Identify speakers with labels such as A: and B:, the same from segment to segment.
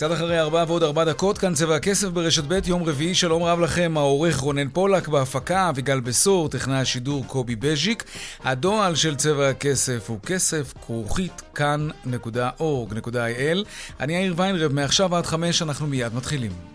A: קצת אחרי ארבע ועוד ארבע דקות, כאן צבע הכסף ברשת ב', יום רביעי, שלום רב לכם, העורך רונן פולק בהפקה, אביגל בשור, טכנאי השידור קובי בז'יק. הדועל של צבע הכסף הוא כסף כרוכית כאן.org.il. אני יאיר ויינרב, מעכשיו עד חמש אנחנו מיד מתחילים.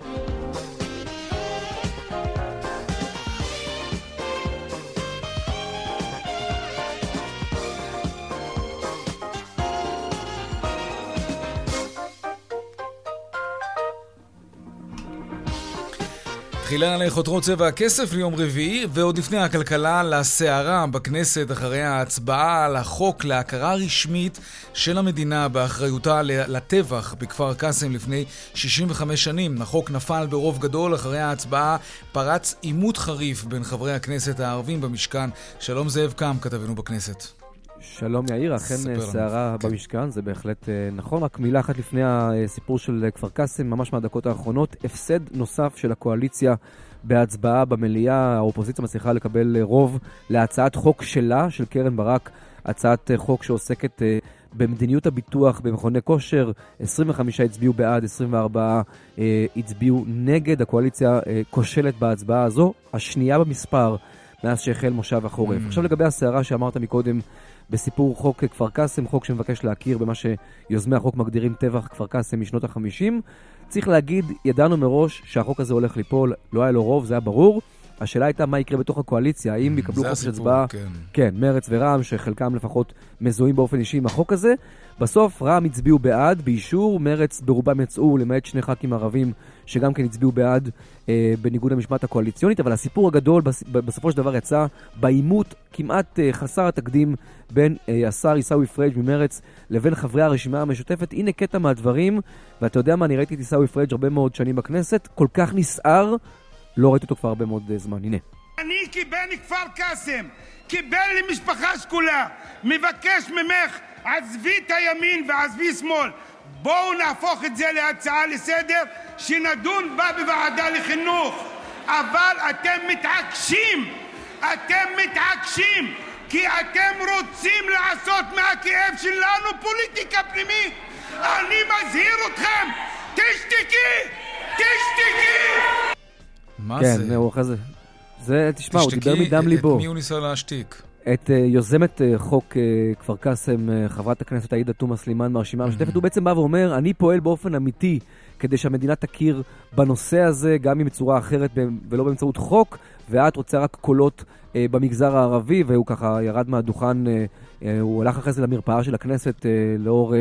A: תחילה לחותרות צבע הכסף ליום רביעי, ועוד לפני הכלכלה לסערה בכנסת אחרי ההצבעה על החוק להכרה רשמית של המדינה באחריותה לטבח בכפר קאסם לפני 65 שנים. החוק נפל ברוב גדול, אחרי ההצבעה פרץ עימות חריף בין חברי הכנסת הערבים במשכן. שלום זאב קם, כתבנו בכנסת.
B: שלום יאיר, אכן סערה כן. במשכן, זה בהחלט אה, נכון. רק מילה אחת לפני הסיפור של אה, כפר קאסם, ממש מהדקות האחרונות, הפסד נוסף של הקואליציה בהצבעה במליאה. האופוזיציה מצליחה לקבל אה, רוב להצעת חוק שלה, של קרן ברק, הצעת חוק שעוסקת במדיניות הביטוח במכוני כושר. 25 הצביעו בעד, 24 הצביעו נגד. הקואליציה כושלת בהצבעה הזו, השנייה במספר. מאז שהחל מושב החורף. Mm. עכשיו לגבי הסערה שאמרת מקודם בסיפור חוק כפר קאסם, חוק שמבקש להכיר במה שיוזמי החוק מגדירים טבח כפר קאסם משנות ה-50. צריך להגיד, ידענו מראש שהחוק הזה הולך ליפול, לא היה לו רוב, זה היה ברור. השאלה הייתה מה יקרה בתוך הקואליציה, האם יקבלו חופש הצבעה, כן. כן, מרץ ורע"מ, שחלקם לפחות מזוהים באופן אישי עם החוק הזה. בסוף רע"מ הצביעו בעד, באישור, מרץ ברובם יצאו, למעט שני ח"כים ערבים שגם כן הצביעו בעד אה, בניגוד למשמעת הקואליציונית, אבל הסיפור הגדול בס, בסופו של דבר יצא בעימות כמעט אה, חסר התקדים בין אה, השר עיסאווי פריג' ממרץ לבין חברי הרשימה המשותפת. הנה קטע מהדברים, ואתה יודע מה, אני ראיתי את עיסאווי פריג' הרבה מאוד שנים בכנסת, כל כך נסער, לא ראיתי אותו כבר הרבה מאוד אה, זמן. הנה.
C: אני כבן כפר קאסם, כבן למשפחה שכולה, מבקש ממך, עזבי את הימין ועזבי שמאל. בואו נהפוך את זה להצעה לסדר שנדון בה בוועדה לחינוך. אבל אתם מתעקשים, אתם מתעקשים, כי אתם רוצים לעשות מהכאב שלנו פוליטיקה פנימית. אני מזהיר אתכם, תשתקי! תשתקי!
B: מה כן, זה? כן, הוא אחרי זה. זה, תשמע, הוא דיבר מדם ליבו.
C: את מי הוא ניסה להשתיק?
B: את uh, יוזמת uh, חוק uh, כפר קאסם, חברת הכנסת עאידה תומא סלימאן מהרשימה המשותפת. הוא בעצם בא ואומר, אני פועל באופן אמיתי כדי שהמדינה תכיר בנושא הזה, גם אם בצורה אחרת ולא באמצעות חוק, ואת רוצה רק קולות במגזר הערבי, והוא ככה ירד מהדוכן, הוא הלך אחרי זה למרפאה של הכנסת לאור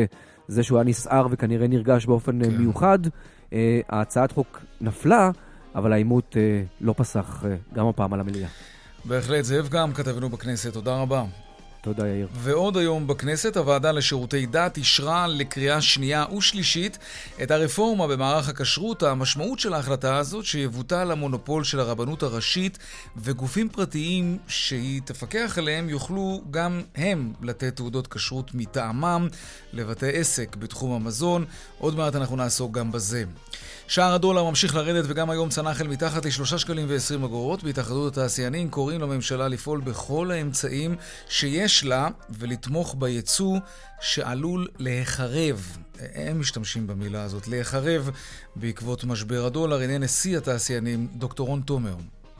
B: זה שהוא היה נסער וכנראה נרגש באופן uh, מיוחד. Uh, ההצעת חוק נפלה, אבל העימות לא פסח גם הפעם על המליאה.
C: בהחלט, זאב גם כתבנו בכנסת, תודה רבה.
B: תודה, יאיר.
C: ועוד היום בכנסת, הוועדה לשירותי דת אישרה לקריאה שנייה ושלישית את הרפורמה במערך הכשרות. המשמעות של ההחלטה הזאת שיבוטל המונופול של הרבנות הראשית וגופים פרטיים שהיא תפקח עליהם יוכלו גם הם לתת תעודות כשרות מטעמם לבתי עסק בתחום המזון. עוד מעט אנחנו נעסוק גם בזה. שער הדולר ממשיך לרדת וגם היום צנח אל מתחת ל-3 שקלים ו-20 אגורות. בהתאחדות התעשיינים קוראים לממשלה לפעול בכל האמצעים שיש לה ולתמוך בייצוא שעלול להיחרב. הם משתמשים במילה הזאת, להיחרב בעקבות משבר הדולר. הנה נשיא התעשיינים, דוקטור רון תומר.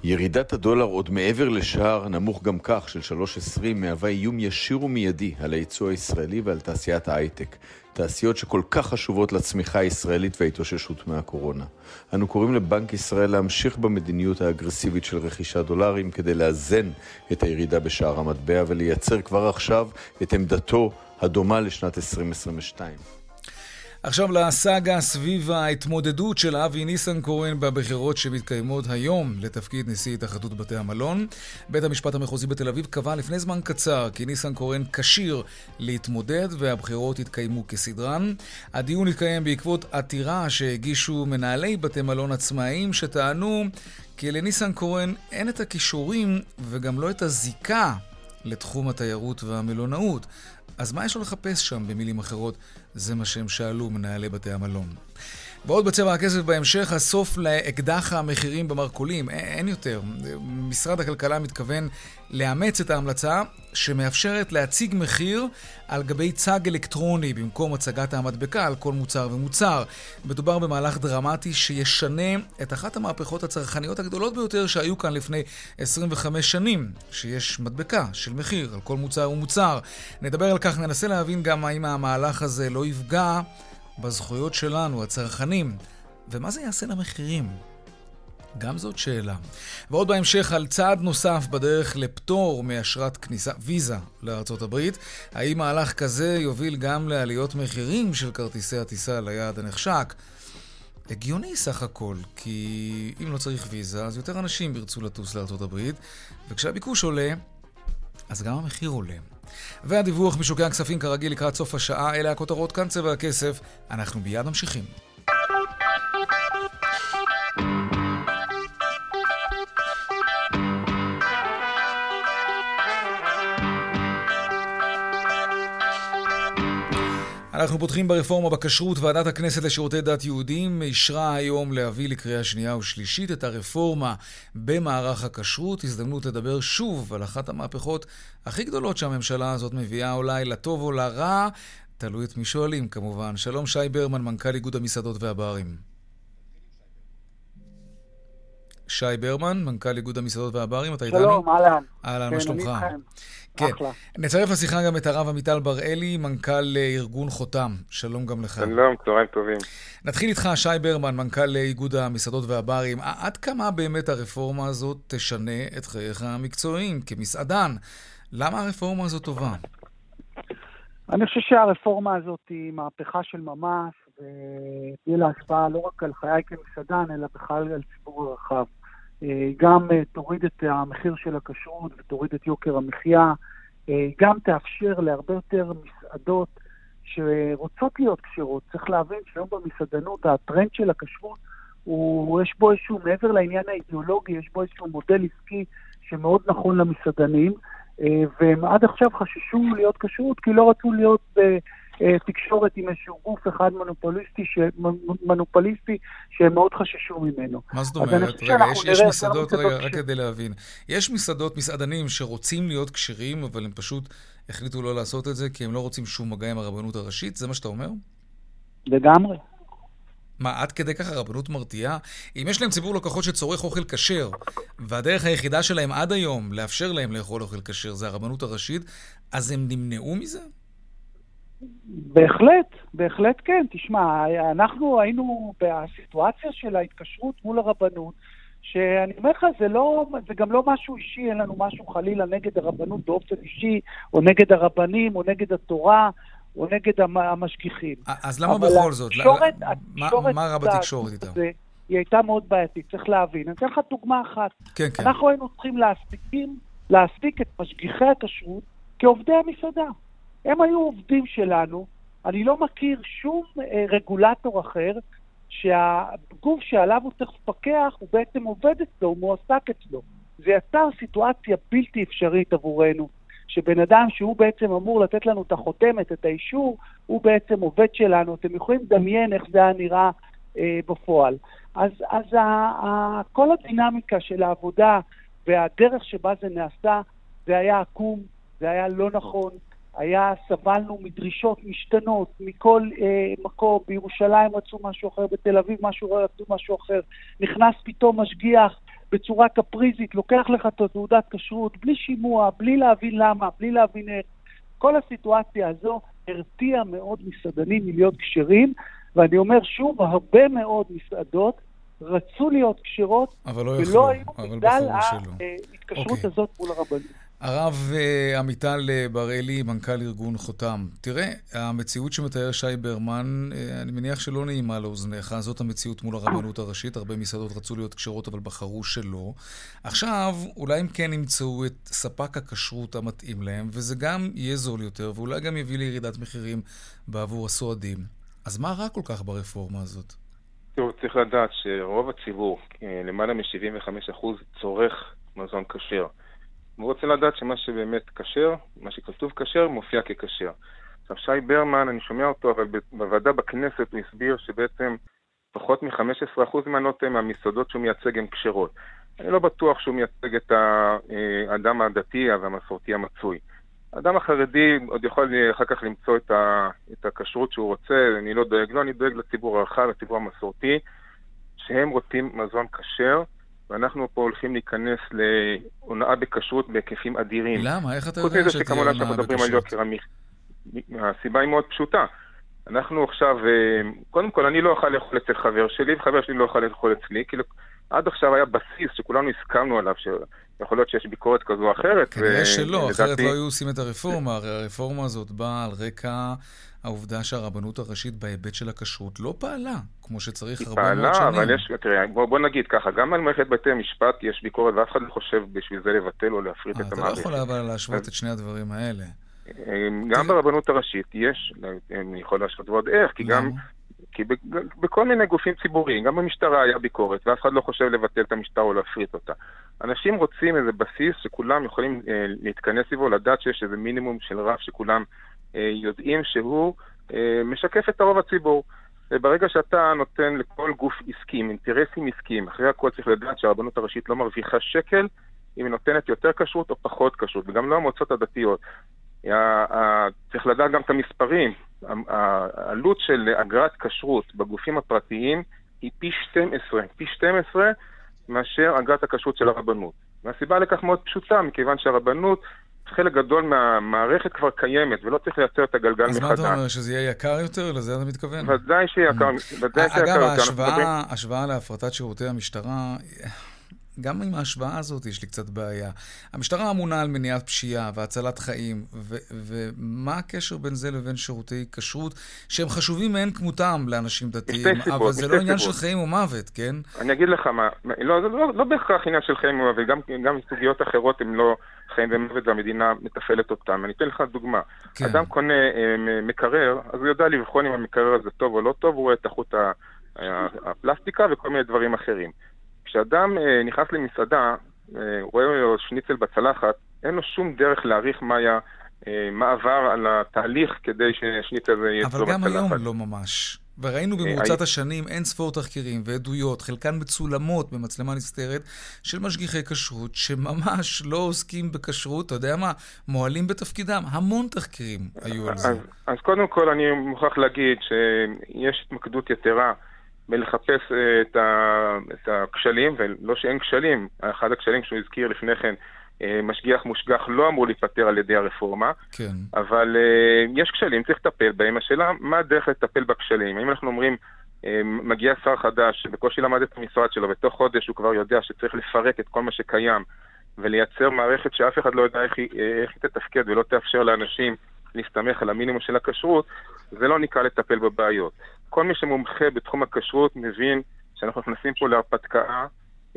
D: ירידת הדולר עוד מעבר לשער נמוך גם כך של 3.20 מהווה איום ישיר ומיידי על הייצוא הישראלי ועל תעשיית ההייטק. תעשיות שכל כך חשובות לצמיחה הישראלית וההתאוששות מהקורונה. אנו קוראים לבנק ישראל להמשיך במדיניות האגרסיבית של רכישת דולרים כדי לאזן את הירידה בשער המטבע ולייצר כבר עכשיו את עמדתו הדומה לשנת 2022.
A: עכשיו לסאגה סביב ההתמודדות של אבי ניסנקורן בבחירות שמתקיימות היום לתפקיד נשיא התאחדות בתי המלון. בית המשפט המחוזי בתל אביב קבע לפני זמן קצר כי ניסנקורן כשיר להתמודד והבחירות יתקיימו כסדרן. הדיון התקיים בעקבות עתירה שהגישו מנהלי בתי מלון עצמאיים שטענו כי לניסנקורן אין את הכישורים וגם לא את הזיקה לתחום התיירות והמלונאות. אז מה יש לו לחפש שם, במילים אחרות? זה מה שהם שאלו מנהלי בתי המלון. ועוד בצבע הכסף בהמשך, הסוף לאקדח המחירים במרכולים. אין יותר. משרד הכלכלה מתכוון לאמץ את ההמלצה שמאפשרת להציג מחיר על גבי צג אלקטרוני במקום הצגת המדבקה על כל מוצר ומוצר. מדובר במהלך דרמטי שישנה את אחת המהפכות הצרכניות הגדולות ביותר שהיו כאן לפני 25 שנים, שיש מדבקה של מחיר על כל מוצר ומוצר. נדבר על כך, ננסה להבין גם האם המהלך הזה לא יפגע בזכויות שלנו, הצרכנים, ומה זה יעשה למחירים? גם זאת שאלה. ועוד בהמשך על צעד נוסף בדרך לפטור מאשרת כניסה, ויזה לארצות הברית. האם מהלך כזה יוביל גם לעליות מחירים של כרטיסי הטיסה ליעד הנחשק? הגיוני סך הכל, כי אם לא צריך ויזה, אז יותר אנשים ירצו לטוס לארצות הברית, וכשהביקוש עולה, אז גם המחיר עולה. והדיווח משוקי הכספים כרגיל לקראת סוף השעה, אלה הכותרות כאן צבע הכסף. אנחנו מיד ממשיכים. אנחנו פותחים ברפורמה בכשרות. ועדת הכנסת לשירותי דת יהודים אישרה היום להביא לקריאה שנייה ושלישית את הרפורמה במערך הכשרות. הזדמנות לדבר שוב על אחת המהפכות הכי גדולות שהממשלה הזאת מביאה, אולי לטוב או לרע, תלוי את מי שואלים כמובן. שלום שי ברמן, מנכ"ל איגוד המסעדות והברים. שי ברמן, מנכ"ל איגוד המסעדות והברים, אתה איתנו?
E: שלום, אהלן.
A: אהלן, מה שלומך? כן. אחלה. נצרף לשיחה גם את הרב עמיטל בראלי, מנכ"ל ארגון חותם. שלום גם לך.
F: שלום, צהריים טובים.
A: נתחיל איתך, שי ברמן, מנכ"ל איגוד המסעדות והברים. עד כמה באמת הרפורמה הזאת תשנה את חייך המקצועיים כמסעדן? למה הרפורמה הזאת טובה?
E: אני חושב שהרפורמה הזאת היא מהפכה של ממש, ותהיה לה השפעה לא רק על חיי כמסעדן, אלא בכלל על ציבור הרחב. אה, גם אה, תוריד את המחיר של הכשרות ותוריד את יוקר המחיה, אה, גם תאפשר להרבה יותר מסעדות שרוצות להיות כשרות. צריך להבין שהיום במסעדנות הטרנד של הכשרות הוא, יש בו איזשהו, מעבר לעניין האידיאולוגי, יש בו איזשהו מודל עסקי שמאוד נכון למסעדנים, והם עד עכשיו חששו להיות כשרות כי לא רצו להיות אה, תקשורת עם איזשהו גוף אחד מונופוליסטי, ש... מונופוליסטי שהם מאוד חששו ממנו.
A: מה זאת אומרת? רגע, יש, יש מסעדות, רגע, רק כדי להבין. יש מסעדות, מסעדנים שרוצים להיות כשרים, אבל הם פשוט החליטו לא לעשות את זה כי הם לא רוצים שום מגע עם הרבנות הראשית? זה מה שאתה אומר?
E: לגמרי.
A: מה, עד כדי כך הרבנות מרתיעה? אם יש להם ציבור לקוחות שצורך אוכל כשר, והדרך היחידה שלהם עד היום לאפשר להם לאכול אוכל כשר זה הרבנות הראשית, אז הם נמנעו מזה?
E: בהחלט, בהחלט כן. תשמע, אנחנו היינו בסיטואציה של ההתקשרות מול הרבנות, שאני אומר לך, זה, לא, זה גם לא משהו אישי, אין לנו משהו חלילה נגד הרבנות באופן אישי, או נגד הרבנים, או נגד התורה, או נגד המשגיחים.
A: אז למה בכל זאת? התקשורת, התקשורת... מה רע בתקשורת איתה?
E: היא הייתה מאוד בעייתית, צריך להבין. אני אתן לך דוגמה אחת.
A: כן, כן.
E: אנחנו היינו צריכים להספיק את משגיחי הכשרות כעובדי המסעדה. הם היו עובדים שלנו. אני לא מכיר שום אה, רגולטור אחר שהגוף שעליו הוא צריך לפקח הוא בעצם עובד אצלו, הוא מועסק אצלו. זה יצר סיטואציה בלתי אפשרית עבורנו, שבן אדם שהוא בעצם אמור לתת לנו את החותמת, את האישור, הוא בעצם עובד שלנו. אתם יכולים לדמיין איך זה היה נראה אה, בפועל. אז, אז ה, ה, כל הדינמיקה של העבודה והדרך שבה זה נעשה, זה היה עקום, זה היה לא נכון. היה, סבלנו מדרישות משתנות מכל אה, מקום, בירושלים רצו משהו אחר, בתל אביב משהו רצו משהו אחר, נכנס פתאום משגיח בצורה קפריזית, לוקח לך את תעודת כשרות בלי שימוע, בלי להבין למה, בלי להבין איך. כל הסיטואציה הזו הרתיעה מאוד מסעדנים מלהיות כשרים, ואני אומר שוב, הרבה מאוד מסעדות רצו להיות כשרות,
A: לא
E: ולא היו בגלל ההתקשרות okay. אוקיי. הזאת מול הרבנים.
A: הרב אה, עמיטל אה, בראלי, מנכ"ל ארגון חותם. תראה, המציאות שמתאר שי ברמן, אה, אני מניח שלא נעימה לאוזניך, זאת המציאות מול הרבנות הראשית. הרבה מסעדות רצו להיות כשרות, אבל בחרו שלא. עכשיו, אולי הם כן ימצאו את ספק הכשרות המתאים להם, וזה גם יהיה זול יותר, ואולי גם יביא לירידת מחירים בעבור הסועדים. אז מה רע כל כך ברפורמה הזאת?
F: תראו, צריך לדעת שרוב הציבור, למעלה מ-75% צורך מזון כשר. הוא רוצה לדעת שמה שבאמת כשר, מה שכתוב כשר, מופיע ככשר. עכשיו, שי ברמן, אני שומע אותו, אבל בוועדה בכנסת הוא הסביר שבעצם פחות מ-15% מהנוטה מהמסעדות שהוא מייצג הן כשרות. אני לא בטוח שהוא מייצג את האדם הדתי והמסורתי המצוי. האדם החרדי עוד יכול אחר כך למצוא את הכשרות שהוא רוצה, אני לא דואג לו, לא, אני דואג לציבור הרחב, לציבור המסורתי, שהם רוצים מזון כשר. ואנחנו פה הולכים להיכנס להונאה בכשרות בהיקפים אדירים.
A: למה? איך אתה יודע
F: שתהיה הונאה בכשרות? חוץ מזה שכמובן מדברים על יוקר המחיה. הסיבה היא מאוד פשוטה. אנחנו עכשיו, אה, קודם כל, אני לא אוכל לאכול אצל חבר שלי, וחבר שלי לא אוכל לאכול אצלי, כי עד עכשיו היה בסיס שכולנו הסכמנו עליו, שיכול להיות שיש ביקורת כזו או אחרת.
A: כנראה שלא, אחרת לא היו עושים את הרפורמה. הרי הרפורמה הזאת באה על רקע העובדה שהרבנות הראשית בהיבט של הכשרות לא פעלה כמו שצריך הרבה
F: פעלה,
A: מאוד שנים.
F: היא פעלה, אבל יש, תראה, בוא, בוא נגיד ככה, גם על מערכת בתי המשפט יש ביקורת, ואף אחד לא חושב בשביל זה לבטל או להפריט את המערכת.
A: אתה לא יכול אבל להשוות את שני הדברים האלה.
F: גם ברבנות הראשית יש, אני יכול להשוות ועוד איך, כי גם... כי בכל מיני גופים ציבוריים, גם במשטרה היה ביקורת, ואף אחד לא חושב לבטל את המשטרה או להפריט אותה. אנשים רוצים איזה בסיס שכולם יכולים אה, להתכנס סביבו, לדעת שיש איזה מינימום של רף שכולם אה, יודעים שהוא אה, משקף את הרוב הציבור. וברגע שאתה נותן לכל גוף עסקי, אינטרסים עסקיים, אחרי הכל צריך לדעת שהרבנות הראשית לא מרוויחה שקל אם היא נותנת יותר כשרות או פחות כשרות, וגם לא המועצות הדתיות. צריך לדעת גם את המספרים. העלות של אגרת כשרות בגופים הפרטיים היא פי 12, פי 12 מאשר אגרת הכשרות של הרבנות. והסיבה לכך מאוד פשוטה, מכיוון שהרבנות חלק גדול מהמערכת כבר קיימת, ולא צריך לייצר את הגלגל מחדש.
A: אז מה אתה אומר, שזה יהיה יקר יותר? לזה אתה מתכוון?
F: ודאי שיהיה יקר,
A: mm. יותר. אגב, ההשוואה להפרטת שירותי המשטרה... גם עם ההשוואה הזאת יש לי קצת בעיה. המשטרה אמונה על מניעת פשיעה והצלת חיים, ו- ומה הקשר בין זה לבין שירותי כשרות, שהם חשובים מאין כמותם לאנשים דתיים, סיבות, אבל זה לא עניין של חיים ומוות, כן?
F: אני אגיד לך מה, לא, זה לא, לא בהכרח עניין של חיים ומוות, גם, גם סוגיות אחרות הן לא חיים ומוות והמדינה מתפעלת אותן. אני אתן לך דוגמה. כן. אדם קונה אה, מקרר, אז הוא יודע לבחון אם המקרר הזה טוב או לא טוב, הוא רואה את איכות הפלסטיקה וכל מיני דברים אחרים. כשאדם אה, נכנס למסעדה, אה, רואה לו שניצל בצלחת, אין לו שום דרך להעריך מה היה, אה, מה עבר על התהליך כדי ששניצל הזה יהיה
A: טוב בצלחת. אבל גם היום לא ממש. וראינו במרוצת השנים אין ספור תחקירים ועדויות, חלקן מצולמות במצלמה נסתרת, של משגיחי כשרות, שממש לא עוסקים בכשרות, אתה יודע מה, מועלים בתפקידם. המון תחקירים היו על זה.
F: אז, אז קודם כל אני מוכרח להגיד שיש התמקדות יתרה מלחפש אה, את, ה, את הכשלים, ולא שאין כשלים, אחד הכשלים שהוא הזכיר לפני כן, אה, משגיח מושגח לא אמור להיפטר על ידי הרפורמה,
A: כן.
F: אבל uh, יש כשלים, צריך לטפל בהם. השאלה, מה הדרך לטפל בכשלים? האם אנחנו אומרים, מגיע שר חדש שבקושי למד את המשרד שלו, ותוך חודש הוא כבר יודע שצריך לפרק את כל מה שקיים ולייצר מערכת שאף אחד לא יודע איך היא, איך היא תתפקד ולא תאפשר לאנשים להסתמך על המינימום של הכשרות, זה לא נקרא לטפל בבעיות. כל מי שמומחה בתחום הכשרות מבין שאנחנו נכנסים פה להרפתקה,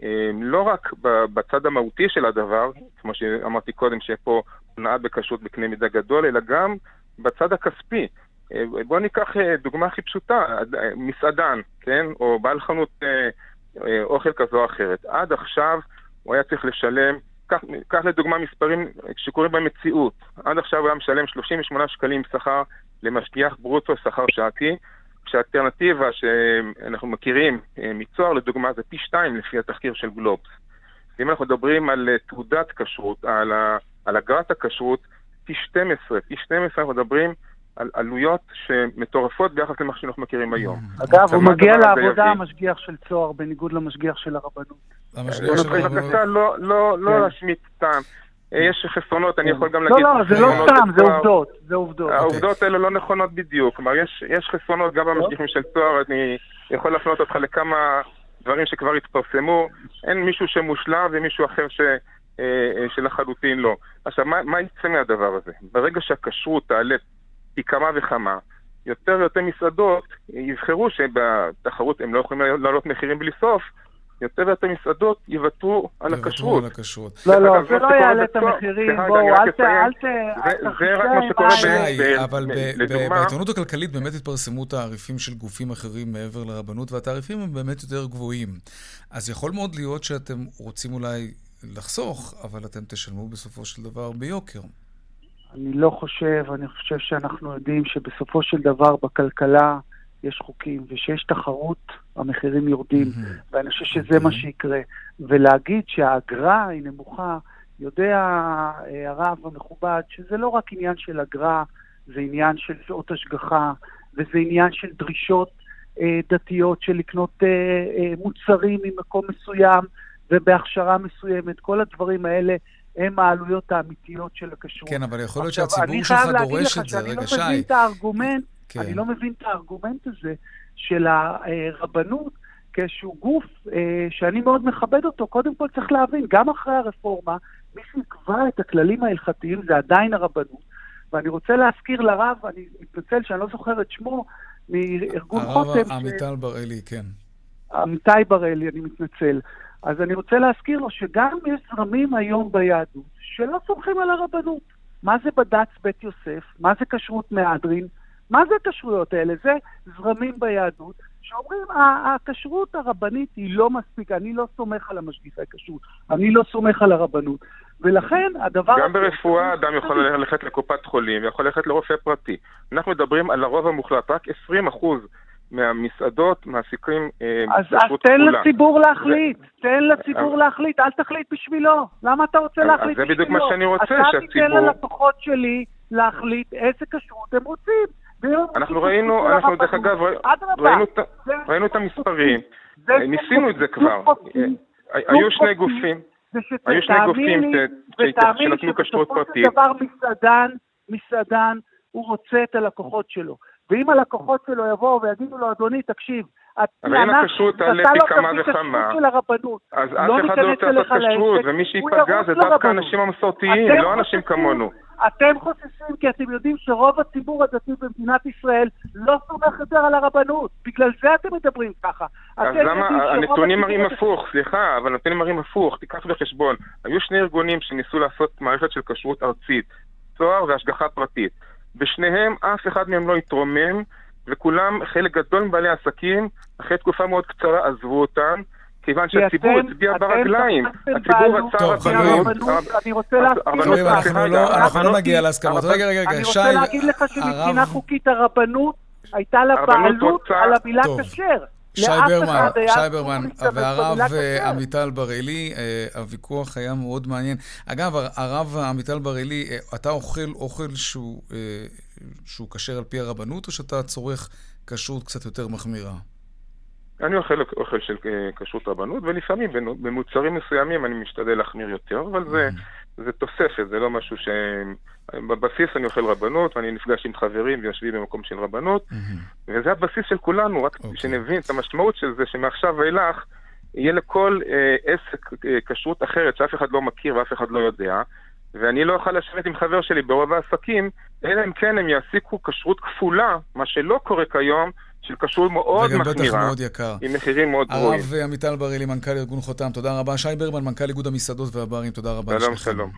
F: אה, לא רק בצד המהותי של הדבר, כמו שאמרתי קודם, שיהיה פה הונאה בכשרות בקנה מידה גדול, אלא גם בצד הכספי. אה, בואו ניקח אה, דוגמה הכי פשוטה, מסעדן, כן? או בעל חנות אוכל כזו או אחרת. עד עכשיו הוא היה צריך לשלם קח לדוגמה מספרים שקורים במציאות. עד עכשיו הוא היה משלם 38 שקלים שכר למשגיח ברוטו, שכר שעתי, כשהאלטרנטיבה שאנחנו מכירים אה, מצוהר, לדוגמה, זה פי שתיים לפי התחקיר של גלובס. אם אנחנו מדברים על אה, תעודת כשרות, על, על אגרת הכשרות, פי 12, פי 12 אנחנו מדברים על עלויות שמטורפות ביחס למה שאנחנו מכירים היום.
E: אגב, הוא מגיע לעבודה המשגיח של צוהר, בניגוד למשגיח של הרבנות.
F: המשגיח של הרבנות. בבקשה, לא, לא, לא כן. להשמיט סתם. אה, יש חסרונות, אני יכול גם לא, להגיד...
E: לא, לא, זה לא סתם, זה עובדות, זה עובדות.
F: העובדות האלה לא נכונות בדיוק. כלומר, יש חסרונות גם במשגיחים של צוהר, אני יכול להפנות אותך לכמה דברים שכבר התפרסמו. אין מישהו שמושלם ומישהו אחר ש... שלחלוטין לא. עכשיו, מה, מה יצא מהדבר הזה? ברגע שהכשרות תעלה פי כמה וכמה, יותר ויותר מסעדות יבחרו שבתחרות הם לא יכולים לעלות מחירים בלי סוף, יותר ויותר מסעדות יוותרו על הכשרות.
E: לא, לא, זה לא יעלה את המחירים, בואו, אל ת...
F: זה רק מה שקורה
A: ב... אבל בעיתונות הכלכלית באמת התפרסמו תעריפים של גופים אחרים מעבר לרבנות, והתעריפים הם באמת יותר גבוהים. אז יכול מאוד להיות שאתם רוצים אולי לחסוך, אבל אתם תשלמו בסופו של דבר ביוקר.
E: אני לא חושב, אני חושב שאנחנו יודעים שבסופו של דבר בכלכלה יש חוקים, ושיש תחרות, המחירים יורדים, mm-hmm. ואני חושב שזה okay. מה אוקיי. שיקרה. ולהגיד שהאגרה היא נמוכה, יודע אה, הרב המכובד שזה לא רק עניין של אגרה, זה עניין של שעות השגחה, וזה עניין של דרישות אה, דתיות של לקנות אה, אה, מוצרים ממקום מסוים ובהכשרה מסוימת. כל הדברים האלה הם העלויות האמיתיות של הכשרות.
A: כן, אבל יכול להיות שהציבור שלך דורש את זה. רגע, שי.
E: אני לא מבין את הארגומנט, כן. אני לא מבין את הארגומנט הזה של הרבנות כאיזשהו גוף אה, שאני מאוד מכבד אותו. קודם כל צריך להבין, גם אחרי הרפורמה, מי שיקבע את הכללים ההלכתיים זה עדיין הרבנות. ואני רוצה להזכיר לרב, אני מתנצל שאני לא זוכר את שמו, מארגון חותם.
A: הרב עמיטל בראלי, כן.
E: עמיתי בראלי, אני מתנצל. אז אני רוצה להזכיר לו שגם יש זרמים היום ביהדות שלא סומכים על הרבנות. מה זה בד"ץ בית יוסף? מה זה כשרות מהדרין? מה זה הכשרויות האלה? זה זרמים ביהדות שאומרים, הכשרות הרבנית היא לא מספיק, אני לא סומך על המשגיחי כשרות, אני לא סומך על הרבנות. ולכן הדבר...
F: גם ברפואה אדם יכול ללכת לקופת חולים, יכול ללכת לרופא פרטי. אנחנו מדברים על הרוב המוחלט, רק 20 אחוז מהמסעדות מעסיקים
E: אה, אז, אז תן לציבור להחליט, תן לציבור להחליט, אל תחליט בשבילו. למה אתה רוצה להחליט
F: בשבילו? זה בדיוק מה שאני רוצה,
E: שהציבור... אתה תיתן ללקוחות שלי להחליט איזה כשרות הם רוצים.
F: אנחנו ראינו, אנחנו דרך אגב, ראינו את המספרים, ניסינו את זה כבר. היו שני גופים, היו שני גופים שנתנו כשרות פרטית.
E: דבר מסעדן, מסעדן, הוא רוצה את הלקוחות שלו. ואם הלקוחות שלו יבואו ויגידו לו, אדוני, תקשיב,
F: אבל אם הכשרות תעלה פי כמה וכמה, אז אף
E: לא
F: אחד לא רוצה לעשות כשרות, ומי שייפגע זה דווקא האנשים המסורתיים, לא אנשים כמונו.
E: אתם חוששים כי אתם יודעים שרוב הציבור הדתי במדינת ישראל לא סומך יותר על הרבנות. בגלל זה אתם מדברים ככה.
F: אז למה, הנתונים מראים הפוך, סליחה, אבל הנתונים מראים הפוך, תיקח בחשבון. היו שני ארגונים שניסו לעשות מערכת של כשרות ארצית, צוהר והשגחה פרטית. בשניהם אף אחד מהם לא התרומם, וכולם, חלק גדול מבעלי העסקים, אחרי תקופה מאוד קצרה עזבו אותם, כיוון שהציבור הצביע ברגליים. הציבור רצה
E: רבנות. אני רוצה להזכיר
A: לך. לא- אנחנו לא נגיע להסכמות. רגע, רגע, רגע, שי...
E: אני רוצה להגיד לך שמבחינה חוקית הרבנות הייתה לה בעלות על המילה כשר.
A: שי ברמן, שי ברמן, והרב אה, עמיטל בראלי, אה, הוויכוח היה מאוד מעניין. אגב, הרב עמיטל בראלי, אה, אתה אוכל אוכל שהוא כשר על פי הרבנות, או שאתה צורך כשרות קצת יותר מחמירה?
F: אני אוכל אוכל של כשרות רבנות, ולפעמים במוצרים מסוימים אני משתדל להחמיר יותר, אבל זה, זה תוספת, זה לא משהו ש... בבסיס אני אוכל רבנות, ואני נפגש עם חברים ויושבים במקום של רבנות, mm-hmm. וזה הבסיס של כולנו, רק okay. אוקיי. שנבין את המשמעות של זה, שמעכשיו ואילך יהיה לכל אה, עסק אה, כשרות אחרת שאף אחד לא מכיר ואף אחד לא יודע, ואני לא אוכל לשבת עם חבר שלי ברוב העסקים, אלא אם כן הם יעסיקו כשרות כפולה, מה שלא קורה כיום, של כשרות מאוד מחמירה. וגם בטח
A: מאוד יקר.
F: עם מחירים מאוד גבוהים.
A: הרב עמיטל בראלי, מנכ"ל ארגון חותם, תודה רבה. שי ברמן, מנכ"ל איגוד המסעדות והברים, תודה רבה.
F: שלום, שלום.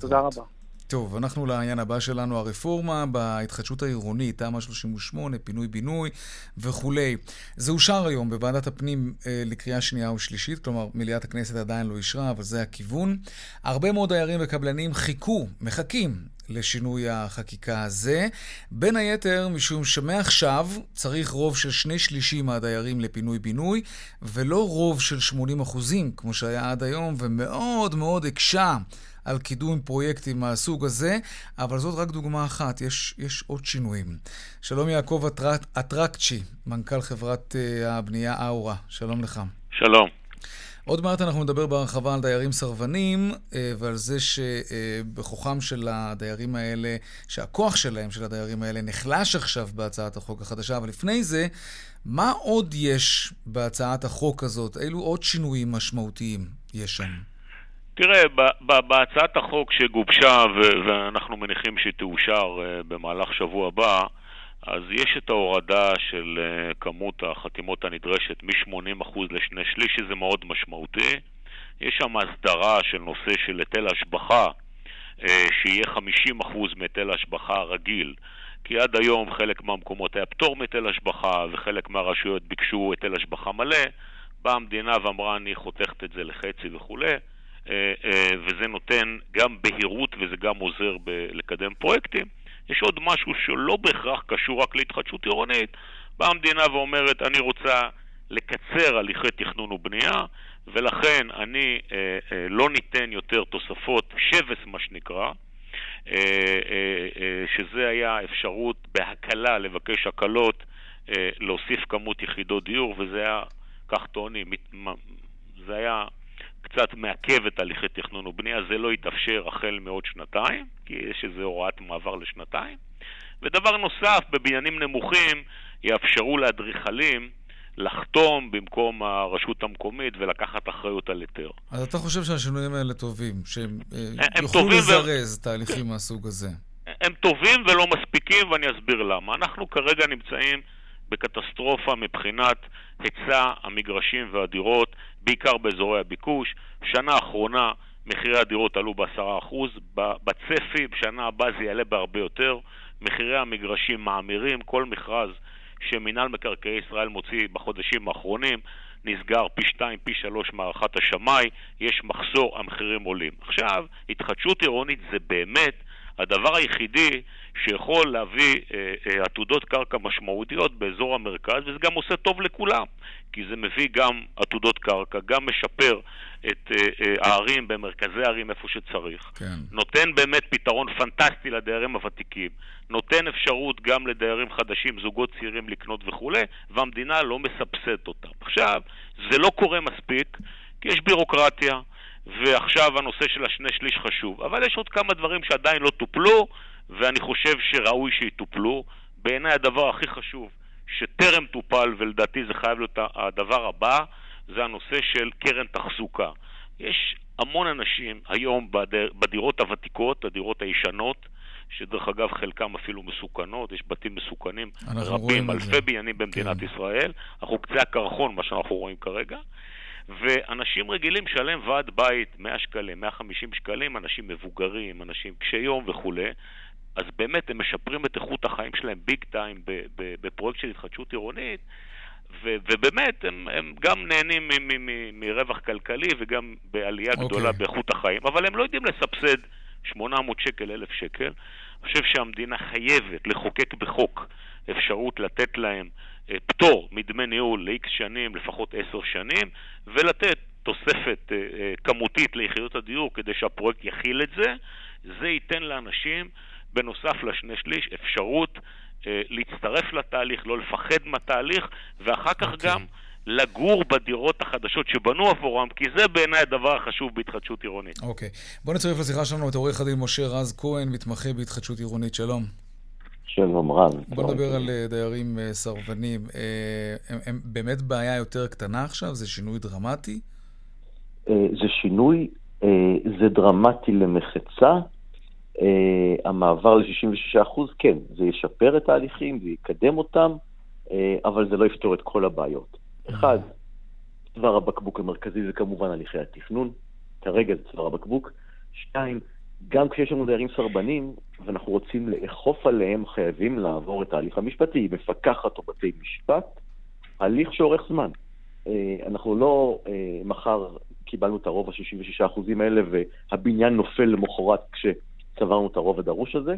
E: תודה רבה.
A: טוב, אנחנו לעניין הבא שלנו, הרפורמה בהתחדשות העירונית, תמ"א 38, פינוי-בינוי וכולי. זה אושר היום בוועדת הפנים אה, לקריאה שנייה ושלישית, כלומר מליאת הכנסת עדיין לא אישרה, אבל זה הכיוון. הרבה מאוד דיירים וקבלנים חיכו, מחכים לשינוי החקיקה הזה, בין היתר משום שמעכשיו צריך רוב של שני שלישים מהדיירים לפינוי-בינוי, ולא רוב של 80 אחוזים, כמו שהיה עד היום, ומאוד מאוד הקשה על קידום פרויקטים מהסוג הזה, אבל זאת רק דוגמה אחת, יש, יש עוד שינויים. שלום יעקב אטרקצ'י, מנכ"ל חברת uh, הבנייה אאורה, שלום לך.
G: שלום.
A: עוד מעט אנחנו נדבר בהרחבה על דיירים סרבנים אה, ועל זה שבכוחם של הדיירים האלה, שהכוח שלהם, של הדיירים האלה, נחלש עכשיו בהצעת החוק החדשה. אבל לפני זה, מה עוד יש בהצעת החוק הזאת? אילו עוד שינויים משמעותיים יש שם?
G: תראה, בהצעת החוק שגובשה ואנחנו מניחים שתאושר במהלך שבוע הבא, אז יש את ההורדה של כמות החתימות הנדרשת מ-80% לשני שליש, שזה מאוד משמעותי. יש שם הסדרה של נושא של היטל השבחה, שיהיה 50% מהיטל השבחה הרגיל. כי עד היום חלק מהמקומות היה פטור מהיטל השבחה וחלק מהרשויות ביקשו היטל השבחה מלא. באה המדינה ואמרה אני חותכת את זה לחצי וכולי, אה, אה, וזה נותן גם בהירות וזה גם עוזר לקדם פרויקטים. יש עוד משהו שלא בהכרח קשור רק להתחדשות עירונית. באה המדינה ואומרת אני רוצה לקצר הליכי תכנון ובנייה, ולכן אני אה, אה, לא ניתן יותר תוספות שבס מה שנקרא, אה, אה, אה, שזה היה אפשרות בהקלה לבקש הקלות, להוסיף כמות יחידות דיור, וזה היה, כך טוענים, זה היה קצת מעכב את הליכי תכנון ובנייה, זה לא יתאפשר החל מעוד שנתיים, כי יש איזו הוראת מעבר לשנתיים. ודבר נוסף, בבניינים נמוכים יאפשרו לאדריכלים לחתום במקום הרשות המקומית ולקחת אחריות על היתר.
A: אז אתה חושב שהשינויים האלה טובים, שהם אה, יוכלו לזרז ו... תהליכים מהסוג הזה?
G: הם טובים ולא מספיקים, ואני אסביר למה. אנחנו כרגע נמצאים בקטסטרופה מבחינת היצע המגרשים והדירות, בעיקר באזורי הביקוש. שנה אחרונה מחירי הדירות עלו ב-10%, בצפי בשנה הבאה זה יעלה בהרבה יותר. מחירי המגרשים מאמירים, כל מכרז שמינהל מקרקעי ישראל מוציא בחודשים האחרונים נסגר פי שתיים, פי שלוש מהערכת השמאי, יש מחסור, המחירים עולים. עכשיו, התחדשות עירונית זה באמת הדבר היחידי שיכול להביא אה, אה, עתודות קרקע משמעותיות באזור המרכז, וזה גם עושה טוב לכולם, כי זה מביא גם עתודות קרקע, גם משפר את אה, אה, הערים במרכזי הערים איפה שצריך. כן. נותן באמת פתרון פנטסטי לדיירים הוותיקים, נותן אפשרות גם לדיירים חדשים, זוגות צעירים לקנות וכולי, והמדינה לא מסבסדת אותם. עכשיו, זה לא קורה מספיק, כי יש בירוקרטיה. ועכשיו הנושא של השני שליש חשוב. אבל יש עוד כמה דברים שעדיין לא טופלו, ואני חושב שראוי שיטופלו. בעיניי הדבר הכי חשוב שטרם טופל, ולדעתי זה חייב להיות הדבר הבא, זה הנושא של קרן תחזוקה. יש המון אנשים היום בדירות הוותיקות, הדירות הישנות, שדרך אגב חלקם אפילו מסוכנות, יש בתים מסוכנים רבים, אלפי בניינים במדינת כן. ישראל. אנחנו קצה הקרחון, מה שאנחנו רואים כרגע. ואנשים רגילים לשלם ועד בית 100 שקלים, 150 שקלים, אנשים מבוגרים, אנשים קשי יום וכולי, אז באמת הם משפרים את איכות החיים שלהם ביג טיים בפרויקט של התחדשות עירונית, ו- ובאמת הם, הם גם נהנים מרווח כלכלי וגם בעלייה okay. אוקיי. גדולה באיכות החיים, אבל הם לא יודעים לסבסד 800 שקל, 1,000 שקל. אני חושב שהמדינה חייבת לחוקק בחוק אפשרות לתת להם פטור מדמי ניהול ל-X שנים, לפחות 10 שנים, ולתת תוספת אה, אה, כמותית ליחידות הדיור כדי שהפרויקט יכיל את זה. זה ייתן לאנשים, בנוסף לשני שליש, אפשרות להצטרף לתהליך, לא לפחד מהתהליך, ואחר כך okay. אוקיי. גם לגור בדירות החדשות שבנו עבורם, כי זה בעיניי הדבר החשוב בהתחדשות עירונית.
A: אוקיי. Okay. בוא נצרף לשיחה שלנו את עורך הדין משה רז כהן, מתמחה בהתחדשות עירונית. שלום.
H: שלום רב.
A: בוא נדבר על אה, דיירים אה, סרבנים. אה, הם, הם באמת בעיה יותר קטנה עכשיו? זה שינוי דרמטי?
H: זה שינוי, זה דרמטי למחצה. המעבר ל-66% כן, זה ישפר את ההליכים, זה יקדם אותם, אבל זה לא יפתור את כל הבעיות. אחד, צוואר הבקבוק המרכזי זה כמובן הליכי התכנון, כרגע זה צוואר הבקבוק. שתיים, גם כשיש לנו דיירים סרבנים, ואנחנו רוצים לאכוף עליהם, חייבים לעבור את ההליך המשפטי, מפקחת או בתי משפט, הליך שאורך זמן. אה, אנחנו לא אה, מחר קיבלנו את הרוב ה-66% האלה והבניין נופל למחרת כשצברנו את הרוב הדרוש הזה.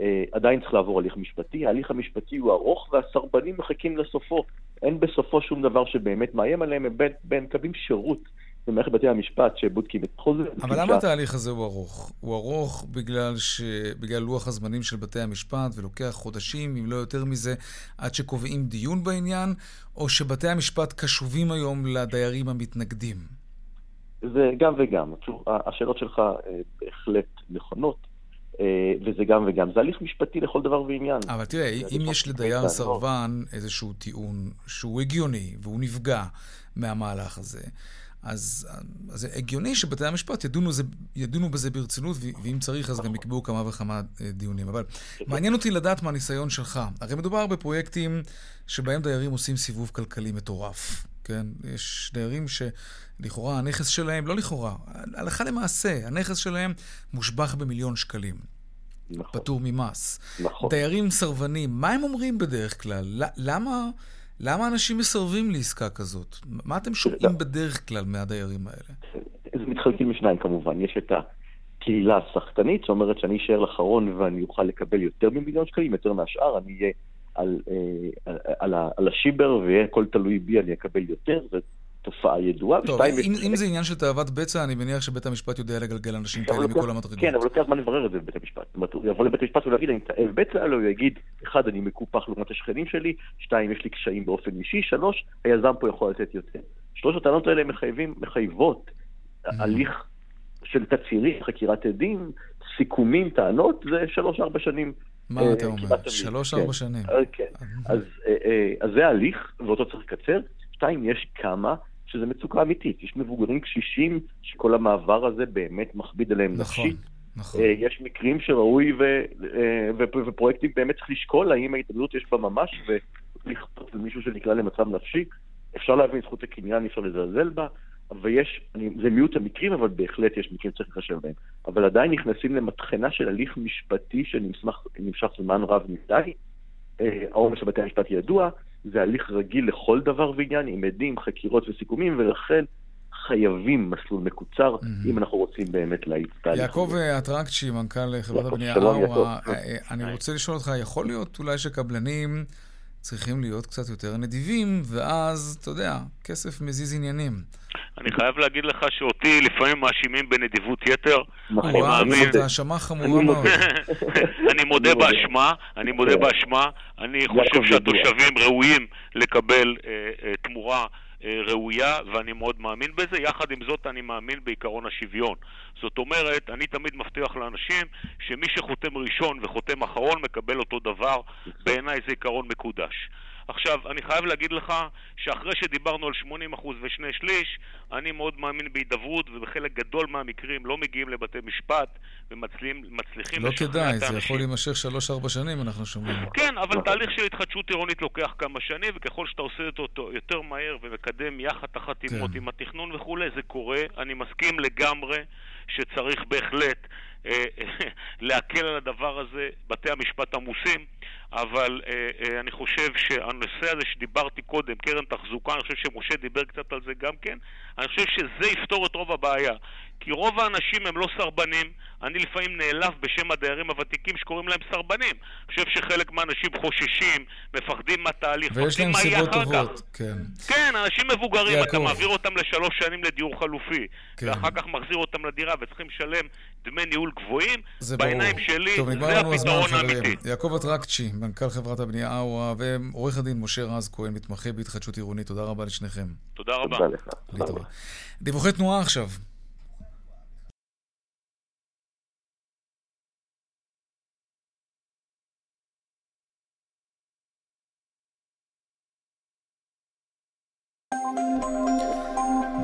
H: אה, עדיין צריך לעבור הליך משפטי, ההליך המשפטי הוא ארוך והסרבנים מחכים לסופו. אין בסופו שום דבר שבאמת מאיים עליהם, הם בין מקבלים שירות במערכת בתי המשפט שבודקים את חוזה.
A: אבל למה התהליך הזה הוא ארוך? הוא ארוך בגלל, ש... בגלל לוח הזמנים של בתי המשפט, ולוקח חודשים, אם לא יותר מזה, עד שקובעים דיון בעניין, או שבתי המשפט קשובים היום לדיירים המתנגדים?
H: זה גם וגם. השאלות שלך אה, בהחלט נכונות. אה, וזה גם וגם. זה הליך משפטי לכל דבר ועניין.
A: אבל תראה, אם יש לדייר סרבן איזשהו טיעון שהוא הגיוני והוא נפגע מהמהלך הזה, אז, אז הגיוני שבתי המשפט ידונו, זה, ידונו בזה ברצינות, ואם צריך אז גם יקבעו כמה וכמה אה, דיונים. אבל מעניין אותי לדעת מהניסיון שלך. הרי מדובר בפרויקטים שבהם דיירים עושים סיבוב כלכלי מטורף. כן? יש דיירים שלכאורה הנכס שלהם, לא לכאורה, הלכה למעשה, הנכס שלהם מושבח במיליון שקלים. נכון. פטור ממס. נכון. דיירים סרבנים, מה הם אומרים בדרך כלל? למה, למה אנשים מסרבים לעסקה כזאת? מה אתם שומעים בדרך כלל מהדיירים האלה?
H: זה מתחלקים לשניים כמובן. יש את הקהילה הסחטנית, שאומרת שאני אשאר לאחרון ואני אוכל לקבל יותר ממיליון שקלים, יותר מהשאר, אני אהיה על, אה, על, על, על השיבר ויהיה הכל תלוי בי, אני אקבל יותר. תופעה ידועה.
A: טוב, אם, אם, אם זה עניין של תאוות בצע, אני מניח שבית המשפט יודע לגלגל אנשים כאלה מכל המדרגות.
H: כן, אבל לוקח זמן לברר את זה בבית המשפט. זאת אומרת, הוא יבוא לבית המשפט ולהגיד, אני תאב בצע, או הוא יגיד, אחד, אני מקופח לעומת השכנים שלי, שתיים, יש לי קשיים באופן אישי, שלוש, היזם פה יכול לתת יותר. שלוש הטענות האלה מחייבים, מחייבות mm-hmm. הליך של תצהירים, חקירת עדים, סיכומים, טענות, זה שלוש-ארבע שנים.
A: מה אה, אתה אומר? שלוש-ארבע כן. שנים. אה,
H: כן. אה, אז זה ההליך, ואותו צריך לקצר. שתיים, יש כמה שזה מצוקה אמיתית. יש מבוגרים קשישים שכל המעבר הזה באמת מכביד עליהם נכון, נפשית. נכון. יש מקרים שראוי ו, ו, ופרויקטים באמת צריך לשקול האם ההתאבדות יש בה ממש ולכפות למישהו שנקלע למצב נפשי. אפשר להבין זכות הקניין, אי אפשר לזלזל בה, ויש, אני, זה מיעוט המקרים, אבל בהחלט יש מקרים שצריך להתחשב בהם. אבל עדיין נכנסים למטחנה של הליך משפטי שנמשך זמן רב מדי. העומס של בתי המשפט ידוע, זה הליך רגיל לכל דבר ועניין, עם עדים, חקירות וסיכומים, ולכן חייבים מסלול מקוצר, mm-hmm. אם אנחנו רוצים באמת להאיץ
A: תהליך. יעקב אטרקצ'י, מנכ"ל חברת הבנייה אאווה, אה, אני רוצה לשאול אותך, יכול להיות אולי שקבלנים... צריכים להיות קצת יותר נדיבים, ואז, אתה יודע, כסף מזיז עניינים.
G: אני חייב להגיד לך שאותי לפעמים מאשימים בנדיבות יתר.
A: נכון, אני מאמין... זאת האשמה חמורה מאוד.
G: אני מודה באשמה, אני מודה כן. באשמה. אני חושב שהתושבים ראויים לקבל אה, אה, תמורה ראויה, ואני מאוד מאמין בזה. יחד עם זאת, אני מאמין בעיקרון השוויון. זאת אומרת, אני תמיד מבטיח לאנשים שמי שחותם ראשון וחותם אחרון מקבל אותו דבר. בעיניי זה עיקרון מקודש. עכשיו, אני חייב להגיד לך שאחרי שדיברנו על 80% ושני שליש, אני מאוד מאמין בהידברות, ובחלק גדול מהמקרים לא מגיעים לבתי משפט ומצליחים
A: לא לשכנע את האנשים. לא כדאי, זה יכול להימשך 3-4 שנים, אנחנו שומעים.
G: כן, אבל תהליך של התחדשות עירונית לוקח כמה שנים, וככל שאתה עושה אותו יותר מהר ומקדם יחד את החתימות כן. עם התכנון וכולי, זה קורה. אני מסכים לגמרי שצריך בהחלט אה, להקל על הדבר הזה, בתי המשפט עמוסים, אבל אה, אה, אני חושב שהנושא הזה שדיברתי קודם, קרן תחזוקה, אני חושב שמשה דיבר קצת על זה גם כן, אני חושב שזה יפתור את רוב הבעיה. כי רוב האנשים הם לא סרבנים, אני לפעמים נעלב בשם הדיירים הוותיקים שקוראים להם סרבנים. אני חושב שחלק מהאנשים חוששים, מפחדים מהתהליך,
A: מה יהיה אחר טובות, כך. כן.
G: כן, אנשים מבוגרים, יעקב. אתה מעביר אותם לשלוש שנים לדיור חלופי, כן. ואחר כך מחזיר אותם לדירה וצריכים לשלם דמי ניהול גבוהים, בעיניים ברור. שלי טוב, זה הפתרון האמיתי.
A: יעקב אטרקצ'י, מנכ"ל חברת הבנייה אאווה, ועורך הדין משה רז כהן, מתמחה בהתחדשות עירונית, תודה רבה לשניכם.
G: תודה רבה.
H: תודה לך.
A: דיווחי תנועה עכשיו.